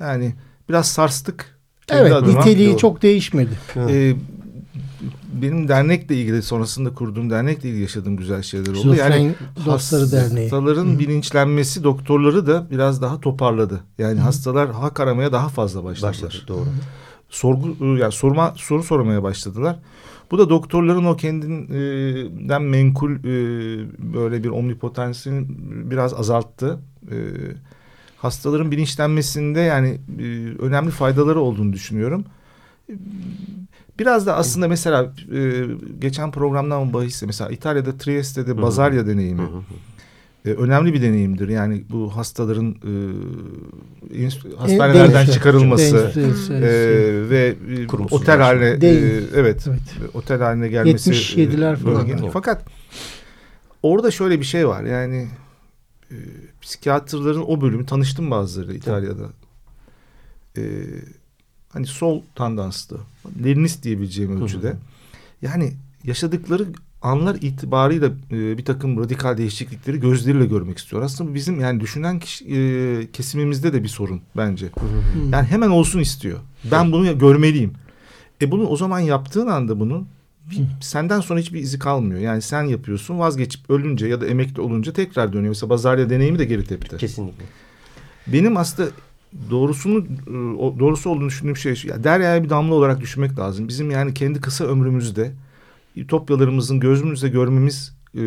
yani biraz sarstık. Evet adıma. niteliği çok değişmedi. E, benim dernekle ilgili sonrasında kurduğum dernekle ilgili yaşadığım güzel şeyler oldu. Yani Şizofren Dostları Derneği. hastaların Hı. bilinçlenmesi doktorları da biraz daha toparladı. Yani Hı. hastalar hak aramaya daha fazla başladılar. Başladı doğru. sorgu yani sorma soru sormaya başladılar. Bu da doktorların o kendinden menkul e, böyle bir omnipotensini biraz azalttı. E, hastaların bilinçlenmesinde yani e, önemli faydaları olduğunu düşünüyorum. Biraz da aslında mesela e, geçen programdan bahisse mesela İtalya'da Trieste'de. Bazarya deneyimi Hı hı. E, önemli bir deneyimdir. Yani bu hastaların e, hastanelerden Değişiyor. çıkarılması e, ve e, Kurumsuzlaşma. otel haline e, evet, Evet. otel haline gelmesi 77'ler falan. bölge- Evet. Fakat orada şöyle bir şey var. Yani e, psikiyatrların o bölümü tanıştım bazıları İtalya'da. E, hani sol tandanslı. Leninist diyebileceğim ölçüde. Yani yaşadıkları anlar itibarıyla e, bir takım radikal değişiklikleri gözleriyle görmek istiyor. Aslında bizim yani düşünen kişi, e, kesimimizde de bir sorun bence. Hı. Yani hemen olsun istiyor. Ben bunu görmeliyim. E bunu o zaman yaptığın anda bunu bir- senden sonra hiçbir izi kalmıyor. Yani sen yapıyorsun vazgeçip ölünce ya da emekli olunca tekrar dönüyor. Mesela Bazarya deneyimi de geri tepti. Kesinlikle. Benim aslında doğrusunu e, doğrusu olduğunu düşündüğüm şey. Ya deryaya bir damla olarak düşünmek lazım. Bizim yani kendi kısa ömrümüzde ütopyalarımızın gözümüzde görmemiz e,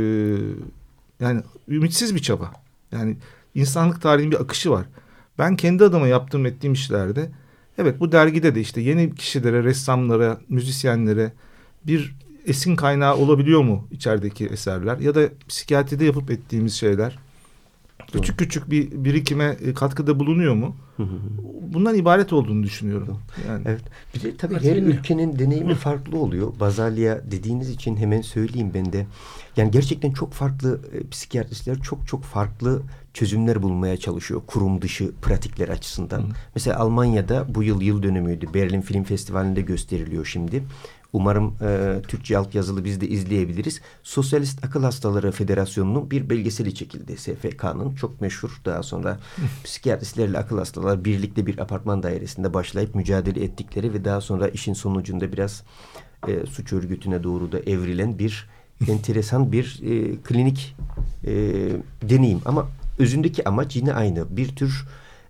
yani ümitsiz bir çaba. Yani insanlık tarihinin bir akışı var. Ben kendi adıma yaptığım ettiğim işlerde evet bu dergide de işte yeni kişilere, ressamlara, müzisyenlere bir esin kaynağı olabiliyor mu içerideki eserler ya da psikiyatride yapıp ettiğimiz şeyler küçük küçük bir birikime e, katkıda bulunuyor mu? Hı hı hı. Bundan ibaret olduğunu düşünüyorum. Yani Evet. Bir de tabii her ülkenin deneyimi farklı oluyor. Bazalya dediğiniz için hemen söyleyeyim ben de. Yani gerçekten çok farklı e, psikiyatristler çok çok farklı çözümler bulmaya çalışıyor. Kurum dışı pratikler açısından. Mesela Almanya'da bu yıl yıl dönümüydü. Berlin Film Festivali'nde gösteriliyor şimdi. Umarım e, Türkçe altyazılı biz de izleyebiliriz. Sosyalist Akıl Hastaları Federasyonu'nun bir belgeseli çekildi. SFK'nın çok meşhur. Daha sonra psikiyatristlerle akıl hastaları birlikte bir apartman dairesinde başlayıp mücadele ettikleri ve daha sonra işin sonucunda biraz e, suç örgütüne doğru da evrilen bir enteresan bir e, klinik e, deneyim. Ama özündeki amaç yine aynı. Bir tür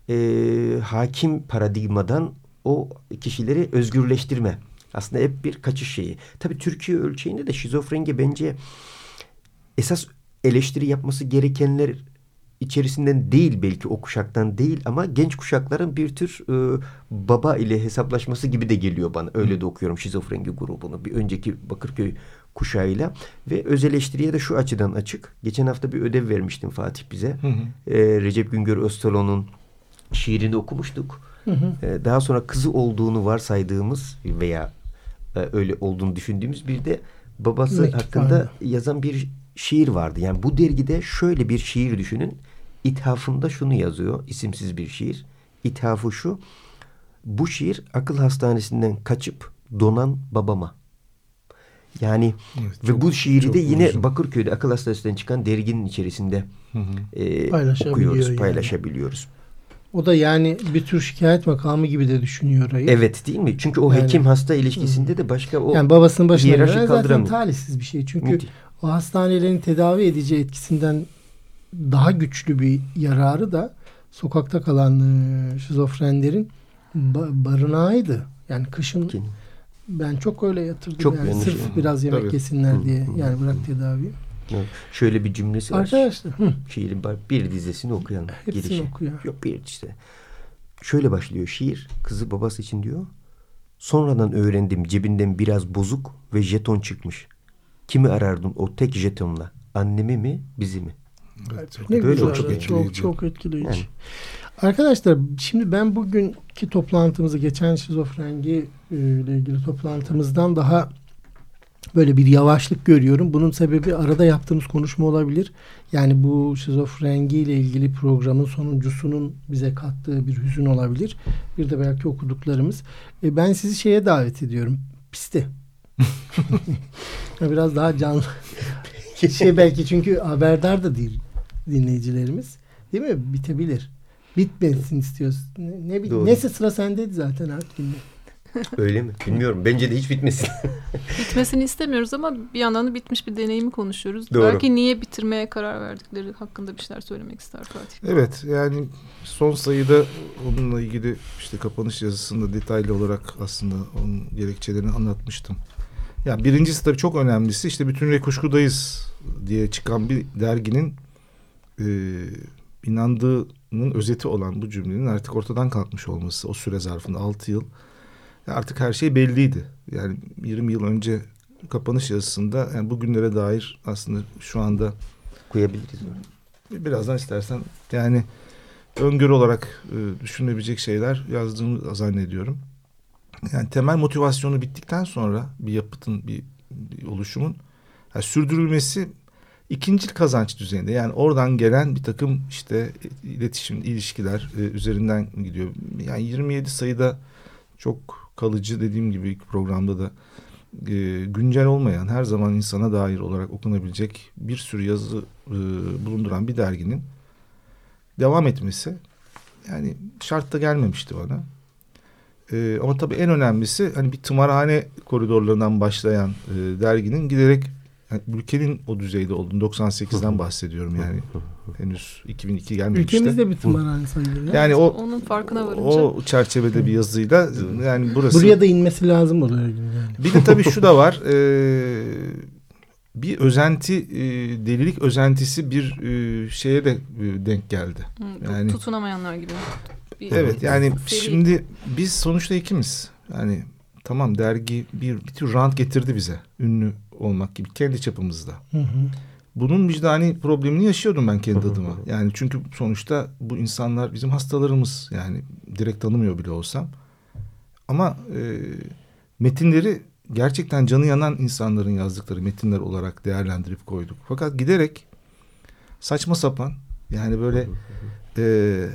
e, hakim paradigmadan o kişileri özgürleştirme. Aslında hep bir kaçış şeyi. Tabii Türkiye ölçeğinde de şizofreni bence esas eleştiri yapması gerekenler içerisinden değil belki o kuşaktan değil ama genç kuşakların bir tür e, baba ile hesaplaşması gibi de geliyor bana. Öyle de okuyorum şizofreni grubunu. Bir önceki Bakırköy kuşağıyla ve öz eleştiriye de şu açıdan açık. Geçen hafta bir ödev vermiştim Fatih bize. E, Recep Güngör Öztalo'nun şiirini okumuştuk. E, daha sonra kızı olduğunu varsaydığımız veya öyle olduğunu düşündüğümüz bir de babası Mektup hakkında vardı. yazan bir şiir vardı. Yani bu dergide şöyle bir şiir düşünün. İthafında şunu yazıyor. isimsiz bir şiir. İthafı şu. Bu şiir akıl hastanesinden kaçıp donan babama. Yani Evet, ve çok- bu şiiri de yine vurucu. Bakırköy'de akıl hastanesinden çıkan derginin içerisinde e, Paylaşabiliyor okuyoruz, yani. paylaşabiliyoruz. O da yani bir tür şikayet makamı gibi de düşünüyor orayı. Evet değil mi? Çünkü o Yani- hekim hasta ilişkisinde de başka o Yani babasının başına gelen zaten talihsiz bir şey. Çünkü Müthiş. o hastanelerin tedavi edici etkisinden daha güçlü bir yararı da sokakta kalan e, şizofrenlerin ba- barınağıydı. Yani kışın ben çok öyle yatırdım. Çok yani sırf biraz yemek Tabii. yesinler diye. Yani bırak tedaviyi. Evet. Şöyle bir cümlesi var. Arkadaşlar Şiirin bir dizesini okuyan hepsini girişi. okuyor. Yok bir işte. Şöyle başlıyor şiir. Kızı babası için diyor. Sonradan öğrendim cebinden biraz bozuk ve jeton çıkmış. Kimi arardın o tek jetonla? Annemi mi bizi mi? Evet, çok- Ne Böyle güzel. çok çok, etkileyici. çok, etkileyici. Yani. Arkadaşlar şimdi ben bugünkü toplantımızı geçen şizofrengi e, ile ilgili toplantımızdan daha böyle bir yavaşlık görüyorum. Bunun sebebi arada yaptığımız konuşma olabilir. Yani bu şizofrengi ile ilgili programın sonuncusunun bize kattığı bir hüzün olabilir. Bir de belki okuduklarımız. E, ben sizi şeye davet ediyorum. Piste. Biraz daha canlı. şey belki çünkü haberdar da değil dinleyicilerimiz. Değil mi? Bitebilir. Bitmesin istiyoruz. Ne, ne bileyim. Neyse sıra sendeydi zaten artık. Öyle mi? Bilmiyorum. Bence de hiç bitmesin. Bitmesini istemiyoruz ama bir yandan da bitmiş bir deneyimi konuşuyoruz. Doğru. Belki niye bitirmeye karar verdikleri hakkında bir şeyler söylemek ister Fatih. Evet yani son sayıda onunla ilgili işte kapanış yazısında detaylı olarak aslında onun gerekçelerini anlatmıştım. Yani birincisi tabii çok önemlisi işte bütün kuşkudayız diye çıkan bir derginin e, inandığının özeti olan bu cümlenin artık ortadan kalkmış olması o süre zarfında 6 yıl Ya artık her şey belliydi. Yani 20 yıl önce kapanış yazısında yani bugünlere dair aslında şu anda Koyabiliriz. birazdan istersen yani öngörü olarak e, düşünülebilecek şeyler yazdığımı zannediyorum. Yani temel motivasyonu bittikten sonra bir yapıtın, bir, bir oluşumun yani sürdürülmesi ikinci kazanç düzeyinde. Yani oradan gelen bir takım işte iletişim, ilişkiler e, üzerinden gidiyor. Yani 27 sayıda çok kalıcı dediğim gibi ilk programda da e, güncel olmayan her zaman insana dair olarak okunabilecek bir sürü yazı e, bulunduran bir derginin devam etmesi yani şartta gelmemişti bana. E, ama tabii en önemlisi hani bir tımarhane koridorlarından başlayan e, derginin giderek yani ülkenin o düzeyde olduğunu 98'den bahsediyorum yani henüz 2002 gelmemişti. Ülkemizde bir tımarhane sayılır. ya. Yani o Onun farkına varınca. o çerçevede bir yazıyla yani burası Buraya da inmesi lazım oluyor yani. bir de tabii şu da var. e, bir özenti, e, delilik özentisi bir e, şeye de e, denk geldi. Hı, yani- tutunamayanlar gibi. Bir- Evet yani seri- şimdi biz sonuçta ikimiz. Yani tamam dergi bir, bir tür rant getirdi bize. Ünlü olmak gibi kendi çapımızda. Hı hı. bunun vicdani problemini yaşıyordum ben kendi adıma. Yani çünkü sonuçta bu insanlar bizim hastalarımız yani direkt tanımıyor bile olsam. Ama e, metinleri gerçekten canı yanan insanların yazdıkları metinler olarak değerlendirip koyduk. Fakat giderek saçma sapan yani böyle e,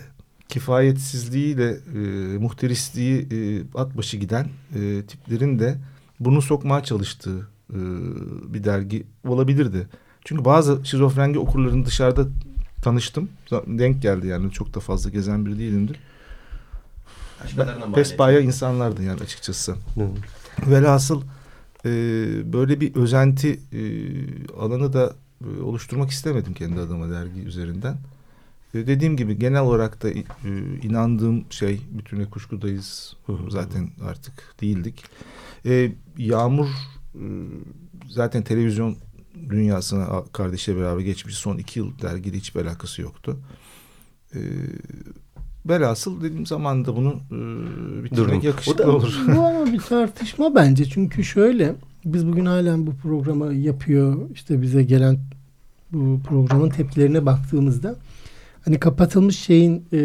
kifayetsizliğiyle e, muhterisliği e, at başı giden e, tiplerin de bunu sokmaya çalıştığı e, bir dergi olabilirdi. Çünkü bazı şizofrengi okurların dışarıda tanıştım. Denk geldi yani çok da fazla gezen biri değilimdir. Pesbaya insanlardı yani açıkçası. Hı. Velhasıl e, böyle bir özenti e, alanı da e, oluşturmak istemedim kendi adıma dergi üzerinden. E, dediğim gibi genel olarak da e, inandığım şey bütüne kuşkudayız zaten artık değildik. E, Yağmur zaten televizyon dünyasına kardeşle beraber geçmiş son iki yıl dergiyle hiçbir alakası yoktu. E, velhasıl dediğim zaman da bunu e, bitirmek yakışıklı O da- olur. Bu ama bir tartışma bence. Çünkü şöyle biz bugün halen bu programı yapıyor işte bize gelen bu programın tepkilerine baktığımızda hani kapatılmış şeyin e,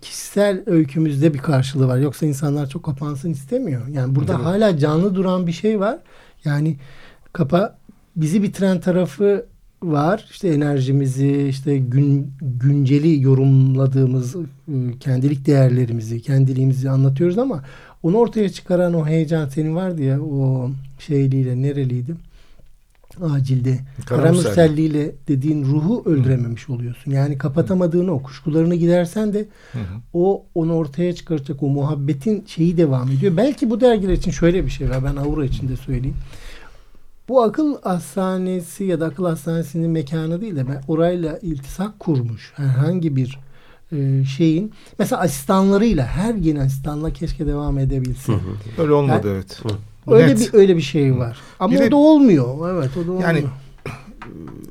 kişisel öykümüzde bir karşılığı var. Yoksa insanlar çok kapansın istemiyor. Yani burada Tabii. hala canlı duran bir şey var. Yani kapa bizi bitiren tarafı var. İşte enerjimizi, işte gün günceli yorumladığımız e, kendilik değerlerimizi, kendiliğimizi anlatıyoruz ama onu ortaya çıkaran o heyecan senin vardı ya o şeyliyle nereliydi? Acilde. Karamürselli. Karamürselliğiyle dediğin ruhu öldürememiş oluyorsun. Yani kapatamadığını o kuşkularını gidersen de Hı hı. o onu ortaya çıkaracak o muhabbetin şeyi devam ediyor. Belki bu dergiler için şöyle bir şey var. Ben Aura için de söyleyeyim. Bu akıl hastanesi ya da akıl hastanesinin mekanı değil de ben orayla iltisak kurmuş herhangi bir e, şeyin mesela asistanlarıyla her yeni asistanla keşke devam edebilse. Öyle olmadı evet. Öyle Net. bir öyle bir şey var. Ama Bir de- o da olmuyor. Evet, o da olmuyor. Yani- Yani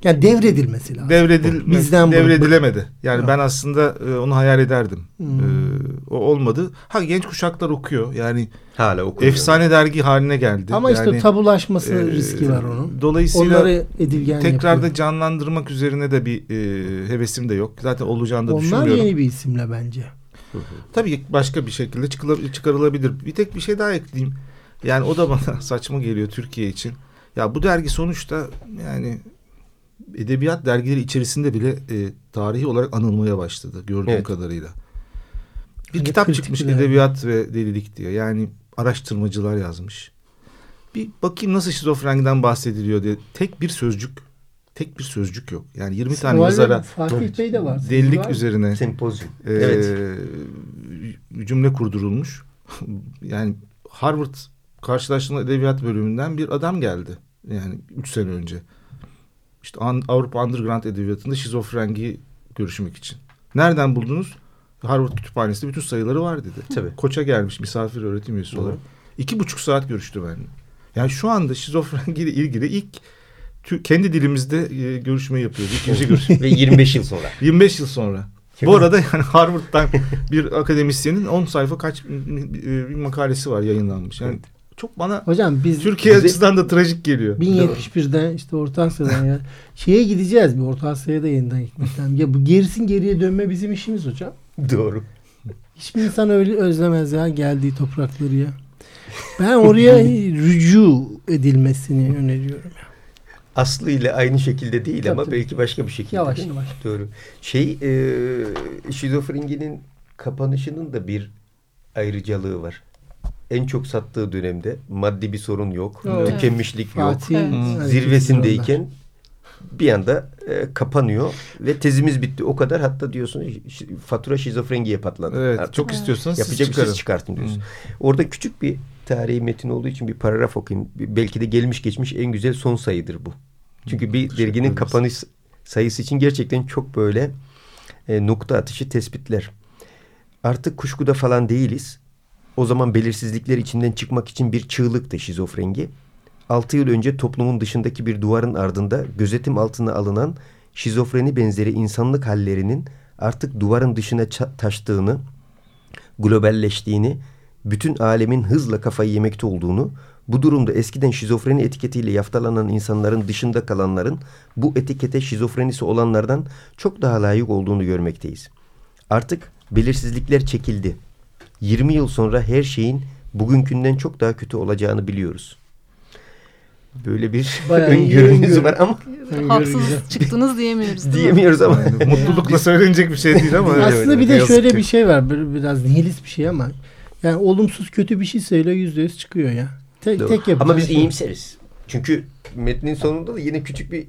yani devredilmesi lazım. Devredil, Bizden bu- devredilemedi. Yani Ha. ben aslında e, onu hayal ederdim. Hmm. E, o olmadı. Ha genç kuşaklar okuyor. Yani Hala okunuyor. efsane dergi haline geldi. Ama işte yani, tabulaşması e, riski var onun. Dolayısıyla Onları edilgen tekrar da canlandırmak üzerine de bir e, hevesim de yok. Zaten olacağını da Onlar düşünmüyorum. yeni bir isimle bence. Tabii başka bir şekilde çıkarılabilir. Bir tek bir şey daha ekleyeyim. Yani o da bana saçma geliyor Türkiye için. Ya bu dergi sonuçta yani edebiyat dergileri içerisinde bile e, tarihi olarak anılmaya başladı gördüğüm Evet. kadarıyla. Bir Hani kitap çıkmış bir dergi. edebiyat ve delilik diye. Yani araştırmacılar yazmış. Bir bakayım nasıl şizofreniden bahsediliyor diye. Tek bir sözcük, tek bir sözcük yok. Yani 20 tane Var yazara Fatih. Bey de var. Var delilik mı? üzerine Sempozyum. e, Evet. cümle kurdurulmuş. yani Harvard karşılaştırma edebiyat bölümünden bir adam geldi. Yani üç sene önce. İşte Avrupa Underground Edebiyatı'nda şizofrengiyi görüşmek için. Nereden buldunuz? Harvard kütüphanesinde bütün sayıları var dedi. Tabii. Koça gelmiş misafir öğretim üyesi olarak. İki buçuk saat görüştü benimle. Yani şu anda şizofrengiyle ilgili ilk kendi dilimizde e, görüşme yapıyoruz. İkinci görüşme. Ve 25 yıl sonra. 25 yıl sonra. Bu arada yani Harvard'dan bir akademisyenin 10 sayfa kaç bir makalesi var yayınlanmış. Yani çok bana Hocam biz Türkiye Bize- açısından da trajik geliyor. 1071'den işte Orta Asya'dan ya şeye gideceğiz bir Orta Asya'ya da yeniden gitmekten. Ya bu gerisin geriye dönme bizim işimiz hocam. Doğru. Hiçbir insan öyle özlemez ya geldiği toprakları ya. Ben oraya rücu edilmesini öneriyorum. Aslı ile aynı şekilde değil Tabii, ama tabii. belki başka bir şekilde. Yavaş yavaş. Doğru. Şey e, şizofreninin kapanışının da bir ayrıcalığı var. En çok sattığı dönemde maddi bir sorun yok. Evet. Tükenmişlik yok. Fatih Evet. Zirvesindeyken bir anda e, kapanıyor ve tezimiz bitti. O kadar hatta diyorsun fatura şizofrengiye patladı. Evet, Artık çok istiyorsanız siz yapacak bir çıkarın. siz çıkartın diyorsun. Hı. Orada küçük bir tarihi metin olduğu için bir paragraf okuyayım. Belki de gelmiş geçmiş en güzel son sayıdır bu. Çünkü bir Teşekkür derginin ederiz. kapanış sayısı için gerçekten çok böyle e, nokta atışı tespitler. Artık kuşkuda falan değiliz. O zaman belirsizlikler içinden çıkmak için bir çığlıktı şizofrengi. 6 yıl önce toplumun dışındaki bir duvarın ardında gözetim altına alınan şizofreni benzeri insanlık hallerinin artık duvarın dışına taştığını, globalleştiğini, bütün alemin hızla kafayı yemekte olduğunu, Bu durumda eskiden şizofreni etiketiyle yaftalanan insanların dışında kalanların bu etikete şizofrenisi olanlardan çok daha layık olduğunu görmekteyiz. Artık belirsizlikler çekildi. 20 yıl sonra her şeyin bugünkünden çok daha kötü olacağını biliyoruz. Böyle bir Bayağı öngörünüz öngörü. var ama Haksız çıktınız diyemiyoruz değil mi? diyemiyoruz ama. Yani mutlulukla söylenecek bir şey değil ama. Aslında bir de şöyle ki. bir şey var. Böyle biraz nihilist bir şey ama yani olumsuz kötü bir şey söyle yüzde yüz çıkıyor ya. Te- Doğru. tek Ama biz şey- iyimseriz. Çünkü metnin sonunda da yine küçük bir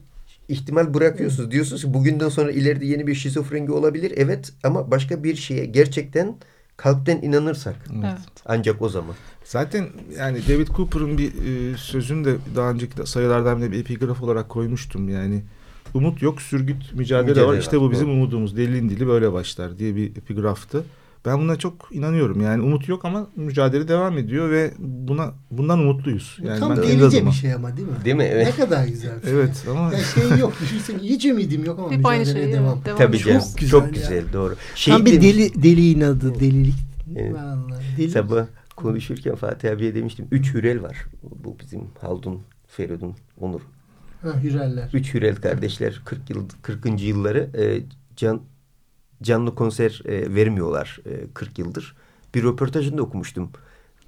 ihtimal bırakıyorsunuz. Diyorsunuz ki bugünden sonra ileride yeni bir şizofrengi olabilir. Evet ama başka bir şeye gerçekten kalpten inanırsak Evet. ancak o zaman. Zaten yani David Cooper'ın bir e, sözünü de daha önceki sayılardan bir epigraf olarak koymuştum. Yani umut yok sürgüt mücadele, Mücadele var. İşte var, bu bizim doğru. umudumuz. Delinin dili böyle başlar diye bir epigraftı. Ben buna çok inanıyorum. Yani umut yok ama mücadele devam ediyor ve buna bundan umutluyuz. Yani Tam ben delice bir şey ama değil mi? Değil mi? Evet. Ne kadar güzel. bir şey. Evet ama Ya şey yok. Düşünsene hiç ümidim yok ama Hep aynı şey. devam. evet, devam. Tabii Çok canım. güzel Çok ya. güzel. Doğru. Şey Tam bir deli deli inadı, delilik. Evet. Vallahi deli. Sabah konuşurken Fatih abiye demiştim. Üç Hürel var. Bu bizim Haldun, Feridun, Onur. Ha, hüreller. Üç Hürel kardeşler 40 yıl 40. yılları e, can canlı konser e, vermiyorlar e, 40 yıldır. Bir röportajında okumuştum.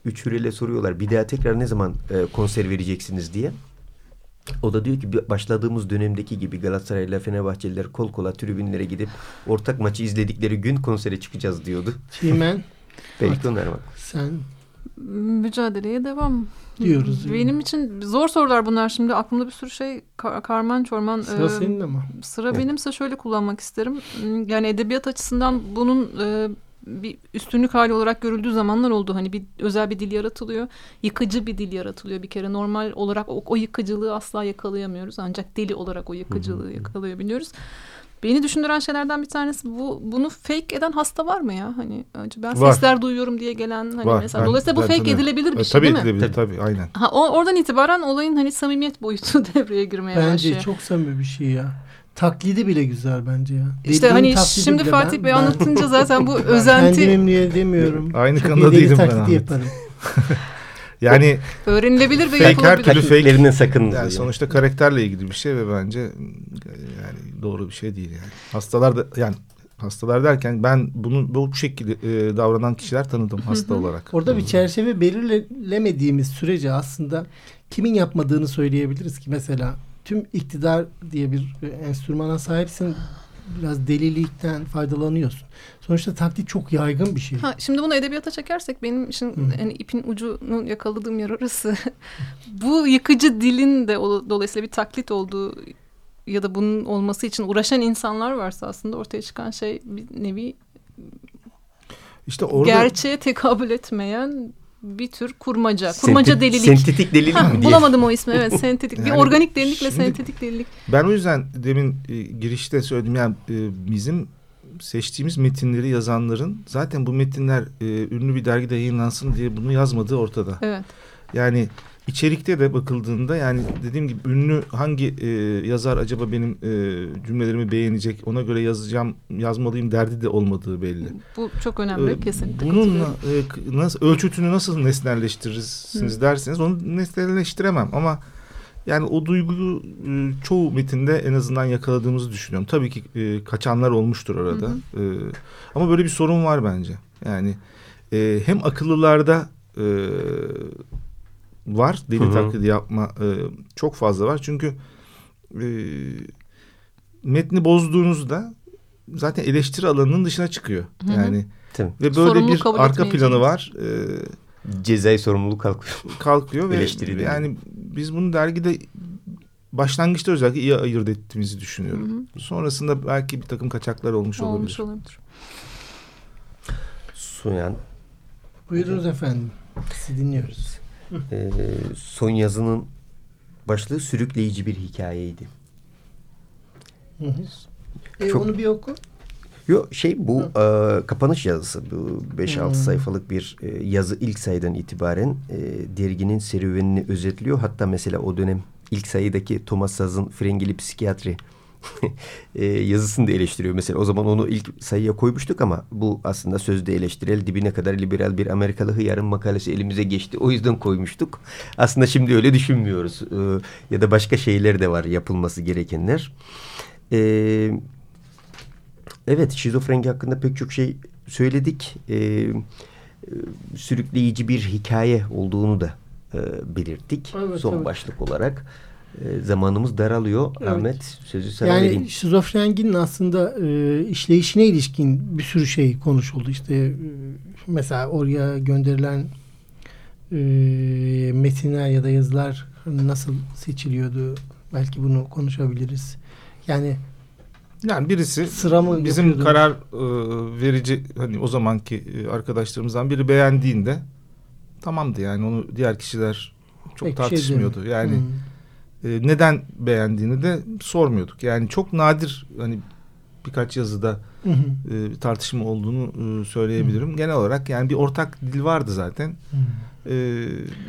Üç Hürel'e soruyorlar bir daha tekrar ne zaman e, konser vereceksiniz diye. O da diyor ki "Bir- başladığımız dönemdeki gibi Galatasaray'la Fenerbahçeliler kol kola tribünlere gidip ortak maçı izledikleri gün konsere çıkacağız diyordu. Çimen onlar bak. sen Mücadeleye devam. Diyoruz. Benim için zor sorular bunlar şimdi. Aklımda bir sürü şey kar- karman çorman. sıra Ee, senin ama. Sıra Evet. benimse şöyle kullanmak isterim. Yani edebiyat açısından bunun e, bir üstünlük hali olarak görüldüğü zamanlar oldu. Hani bir özel bir dil yaratılıyor. Yıkıcı bir dil yaratılıyor bir kere. Normal olarak o, o yıkıcılığı asla yakalayamıyoruz. Ancak deli olarak o yıkıcılığı yakalayabiliyoruz. Beni düşündüren şeylerden bir tanesi bu bunu fake eden hasta var mı ya? Hani ben Var. sesler duyuyorum diye gelen hani Var. mesela. Ben- Dolayısıyla bu ben fake tanıyorum. edilebilir bir E, şey tabii değil mi? edilebilir Tabii. tabii aynen. Ha, o- oradan itibaren olayın hani samimiyet boyutu devreye girmeye Bence başlıyor. çok samimi bir şey ya. Taklidi bile güzel bence ya. İşte Deliliğin hani şimdi Fatih ben- Bey ben- anlatınca zaten bu Ben özenti kendimim diye demiyorum. Aynı kanıda değilim ben taklidi yaparım. Yani öğrenilebilir ve Fake her yapılabilir. türlü fake. Taklitlerinin sakın. Yani sonuçta karakterle ilgili bir şey ve bence yani doğru bir şey değil yani. Hastalar da yani hastalar derken ben bunu bu şekilde e, davranan kişiler tanıdım hasta olarak. Orada bir çerçeve belirlemediğimiz sürece aslında kimin yapmadığını söyleyebiliriz ki mesela tüm iktidar diye bir e, enstrümana sahipsin biraz delilikten faydalanıyorsun. Sonuçta taklit çok yaygın bir şey. Ha, şimdi bunu edebiyata çekersek benim için Hı. hani ipin ucunu yakaladığım yer orası. Bu yıkıcı dilin de o- dolayısıyla bir taklit olduğu ya da bunun olması için uğraşan insanlar varsa aslında ortaya çıkan şey bir nevi İşte orada gerçeğe tekabül etmeyen bir tür kurmaca. Kurmaca Senti- delilik. Sentetik delilik Ha, mi diye. bulamadım o ismi evet sentetik. bir Yani organik delilikle şimdi- sentetik delilik. ben o yüzden demin e, girişte söyledim yani e, bizim seçtiğimiz metinleri yazanların zaten bu metinler e, ünlü bir dergide yayınlansın diye bunu yazmadığı ortada. Evet. Yani içerikte de bakıldığında yani dediğim gibi ünlü hangi e, yazar acaba benim e, cümlelerimi beğenecek ona göre yazacağım yazmalıyım derdi de olmadığı belli. Bu çok önemli Ee, kesinlikle. Bununla e, nasıl ölçütünü nasıl nesnelleştirirsiniz derseniz onu nesnelleştiremem ama yani o duyguyu e, çoğu metinde en azından yakaladığımızı düşünüyorum. Tabii ki e, kaçanlar olmuştur orada. E, ama böyle bir sorun var bence. Yani e, hem akıllılarda e, var deli Hı hı. taklidi yapma e, çok fazla var. Çünkü e, metni bozduğunuzda zaten eleştiri alanının dışına çıkıyor. Hı hı. Yani Tabii. ve böyle Sorumluluk bir arka planı var. E, Cezai sorumluluk kalkıyor. kalkıyor ve Eleştiri değil. yani biz bunu dergide başlangıçta özellikle iyi ayırt ettiğimizi düşünüyorum. Hı hı. Sonrasında belki bir takım kaçaklar olmuş, Olmuş olabilir. olabilir. Soyan Buyurunuz efendim. Sizi dinliyoruz. E, son yazının başlığı sürükleyici bir hikayeydi. Hı hı. E, Çok- Onu bir oku. Yo şey bu e, kapanış yazısı bu 5-6 Hmm. sayfalık bir e, yazı ilk sayıdan itibaren e, derginin serüvenini özetliyor. Hatta mesela o dönem ilk sayıdaki Thomas Saz'ın Frengili Psikiyatri e, yazısını da eleştiriyor. Mesela o zaman onu ilk sayıya koymuştuk ama bu aslında sözde eleştirel dibine kadar liberal bir Amerikalı hıyarın makalesi elimize geçti. O yüzden koymuştuk. Aslında şimdi öyle düşünmüyoruz. E, ya da başka şeyler de var yapılması gerekenler. E, evet şizofrengi hakkında pek çok şey söyledik. E, sürükleyici bir hikaye olduğunu da e, belirttik. Evet, Son evet. başlık olarak. E, zamanımız daralıyor. Evet. Ahmet sözü sana Yani vereyim. şizofreninin aslında e, işleyişine ilişkin bir sürü şey konuşuldu. İşte e, mesela oraya gönderilen e, metinler ya da yazılar nasıl seçiliyordu? Belki bunu konuşabiliriz. Yani Yani birisi Sıra mı bizim yapıyordunuz? karar e, verici hani o zamanki e, arkadaşlarımızdan biri beğendiğinde tamamdı yani onu diğer kişiler çok pek şey tartışmıyordu. demiyor. yani Hmm. E, neden beğendiğini de sormuyorduk. Yani çok nadir hani birkaç yazıda Hı hı. e, tartışma olduğunu e, söyleyebilirim. Genel olarak yani bir ortak dil vardı zaten. Hı. E,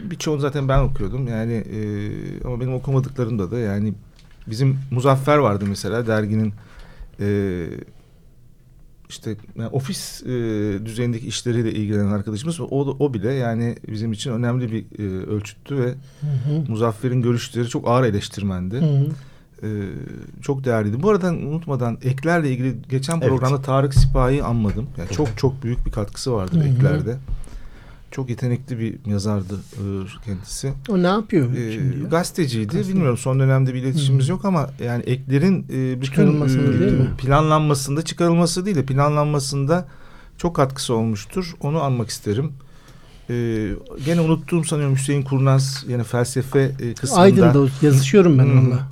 birçoğunu zaten ben okuyordum. Yani e, ama benim okumadıklarımda da yani bizim Muzaffer vardı mesela derginin e, işte yani ofis e, düzeyindeki işleriyle ilgilenen arkadaşımız o, o bile yani bizim için önemli bir e, ölçüttü ve Hı hı. Muzaffer'in görüşleri çok ağır eleştirmendi. Hı hı. E, çok değerliydi. Bu arada unutmadan eklerle ilgili geçen Evet. programda Tarık Sipahi'yi anmadım. Yani çok çok büyük bir katkısı vardır Hı hı. eklerde. Çok yetenekli bir yazardı e, kendisi. O ne yapıyor E, şimdi? ya? gazeteciydi. Gazeteci. Bilmiyorum son dönemde bir iletişimimiz Hı. yok ama yani eklerin e, bütün e, değil mi? planlanmasında çıkarılması değil de planlanmasında çok katkısı olmuştur. Onu anmak isterim. E, gene unuttuğum sanıyorum Hüseyin Kurnaz yine felsefe e, kısmında. Aydın'da yazışıyorum ben onunla.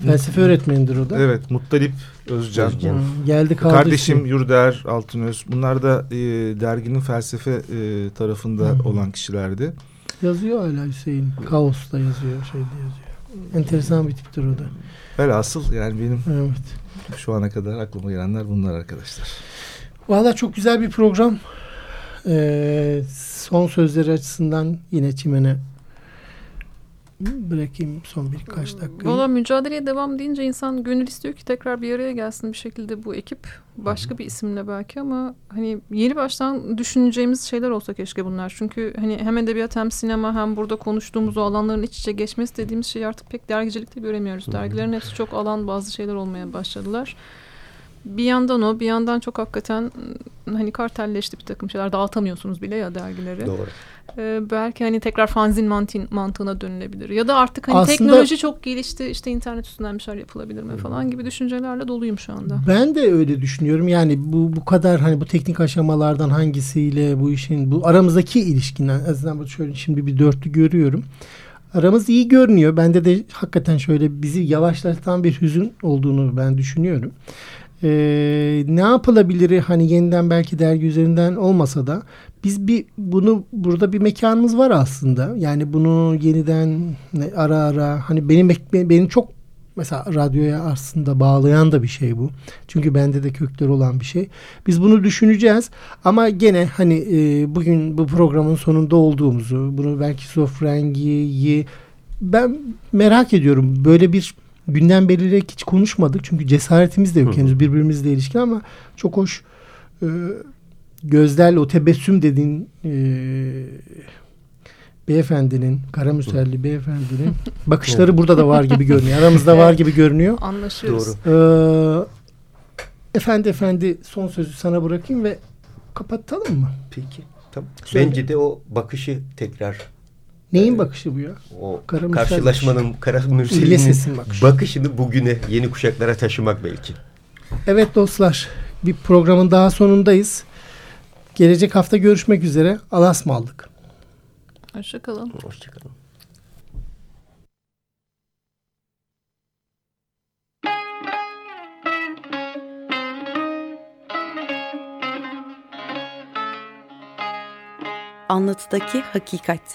Felsefe öğretmenidir o da. Evet Muttalip Özcan. Özcan. Geldi kaldı. Kardeşim işte. Yurder Altınöz. Bunlar da e, derginin felsefe e, tarafında hı. olan kişilerdi. Yazıyor hala Hüseyin. Kaos'ta yazıyor, şeyde yazıyor. Enteresan bir tiptir o da. Velhasıl yani benim Evet. şu ana kadar aklıma gelenler bunlar arkadaşlar. Valla çok güzel bir program. Ee, son sözleri açısından yine Çimen'e bırakayım son birkaç dakika. Valla mücadeleye devam deyince insan gönül istiyor ki tekrar bir araya gelsin bir şekilde bu ekip. Başka bir isimle belki ama hani yeni baştan düşüneceğimiz şeyler olsa keşke bunlar. Çünkü hani hem edebiyat hem sinema hem burada konuştuğumuz o alanların iç içe geçmesi dediğimiz şeyi artık pek dergicilikte göremiyoruz. Dergilerin hepsi çok alan bazı şeyler olmaya başladılar. Bir yandan o bir yandan çok hakikaten hani kartelleşti bir takım şeyler dağıtamıyorsunuz bile ya dergileri. Doğru. Ee, belki hani tekrar fanzin mantin, mantığına dönülebilir. Ya da artık hani Aslında- teknoloji çok gelişti. işte internet üstünden bir şeyler yapılabilir mi falan gibi düşüncelerle doluyum şu anda. Ben de öyle düşünüyorum. Yani bu bu kadar hani bu teknik aşamalardan hangisiyle bu işin bu aramızdaki ilişkinden en azından şöyle şimdi bir dörtlü görüyorum. Aramız iyi görünüyor. Bende de hakikaten şöyle bizi yavaşlatan bir hüzün olduğunu ben düşünüyorum. Ee, ne yapılabilir hani yeniden belki dergi üzerinden olmasa da biz bir bunu burada bir mekanımız var aslında. Yani bunu yeniden ara ara hani benim benim çok mesela radyoya aslında bağlayan da bir şey bu. Çünkü bende de kökleri olan bir şey. Biz bunu düşüneceğiz ama gene hani e, bugün bu programın sonunda olduğumuzu, bunu belki Sofrengi'yi ben merak ediyorum. Böyle bir gündem belirleyerek hiç konuşmadık. Çünkü cesaretimiz de yok Hı. henüz birbirimizle ilişkin ama çok hoş e, gözlerle o tebessüm dediğin e, beyefendinin, Karamüselli beyefendinin bakışları burada da var gibi görünüyor. Aramızda var gibi görünüyor. Anlaşıyoruz. Doğru. Ee, efendi efendi son sözü sana bırakayım ve kapatalım mı? Peki. Tamam. Söyle. Bence de o bakışı tekrar Neyin Evet. bakışı bu ya? o Kara Mürsel karşılaşmanın Kara İlle Mürsel'in sesin bakışı. bakışını bugüne yeni kuşaklara taşımak belki. Evet dostlar bir programın daha sonundayız. Gelecek hafta görüşmek üzere. Alasmaldık. Hoşçakalın. Hoşçakalın. Anlatıdaki hakikat.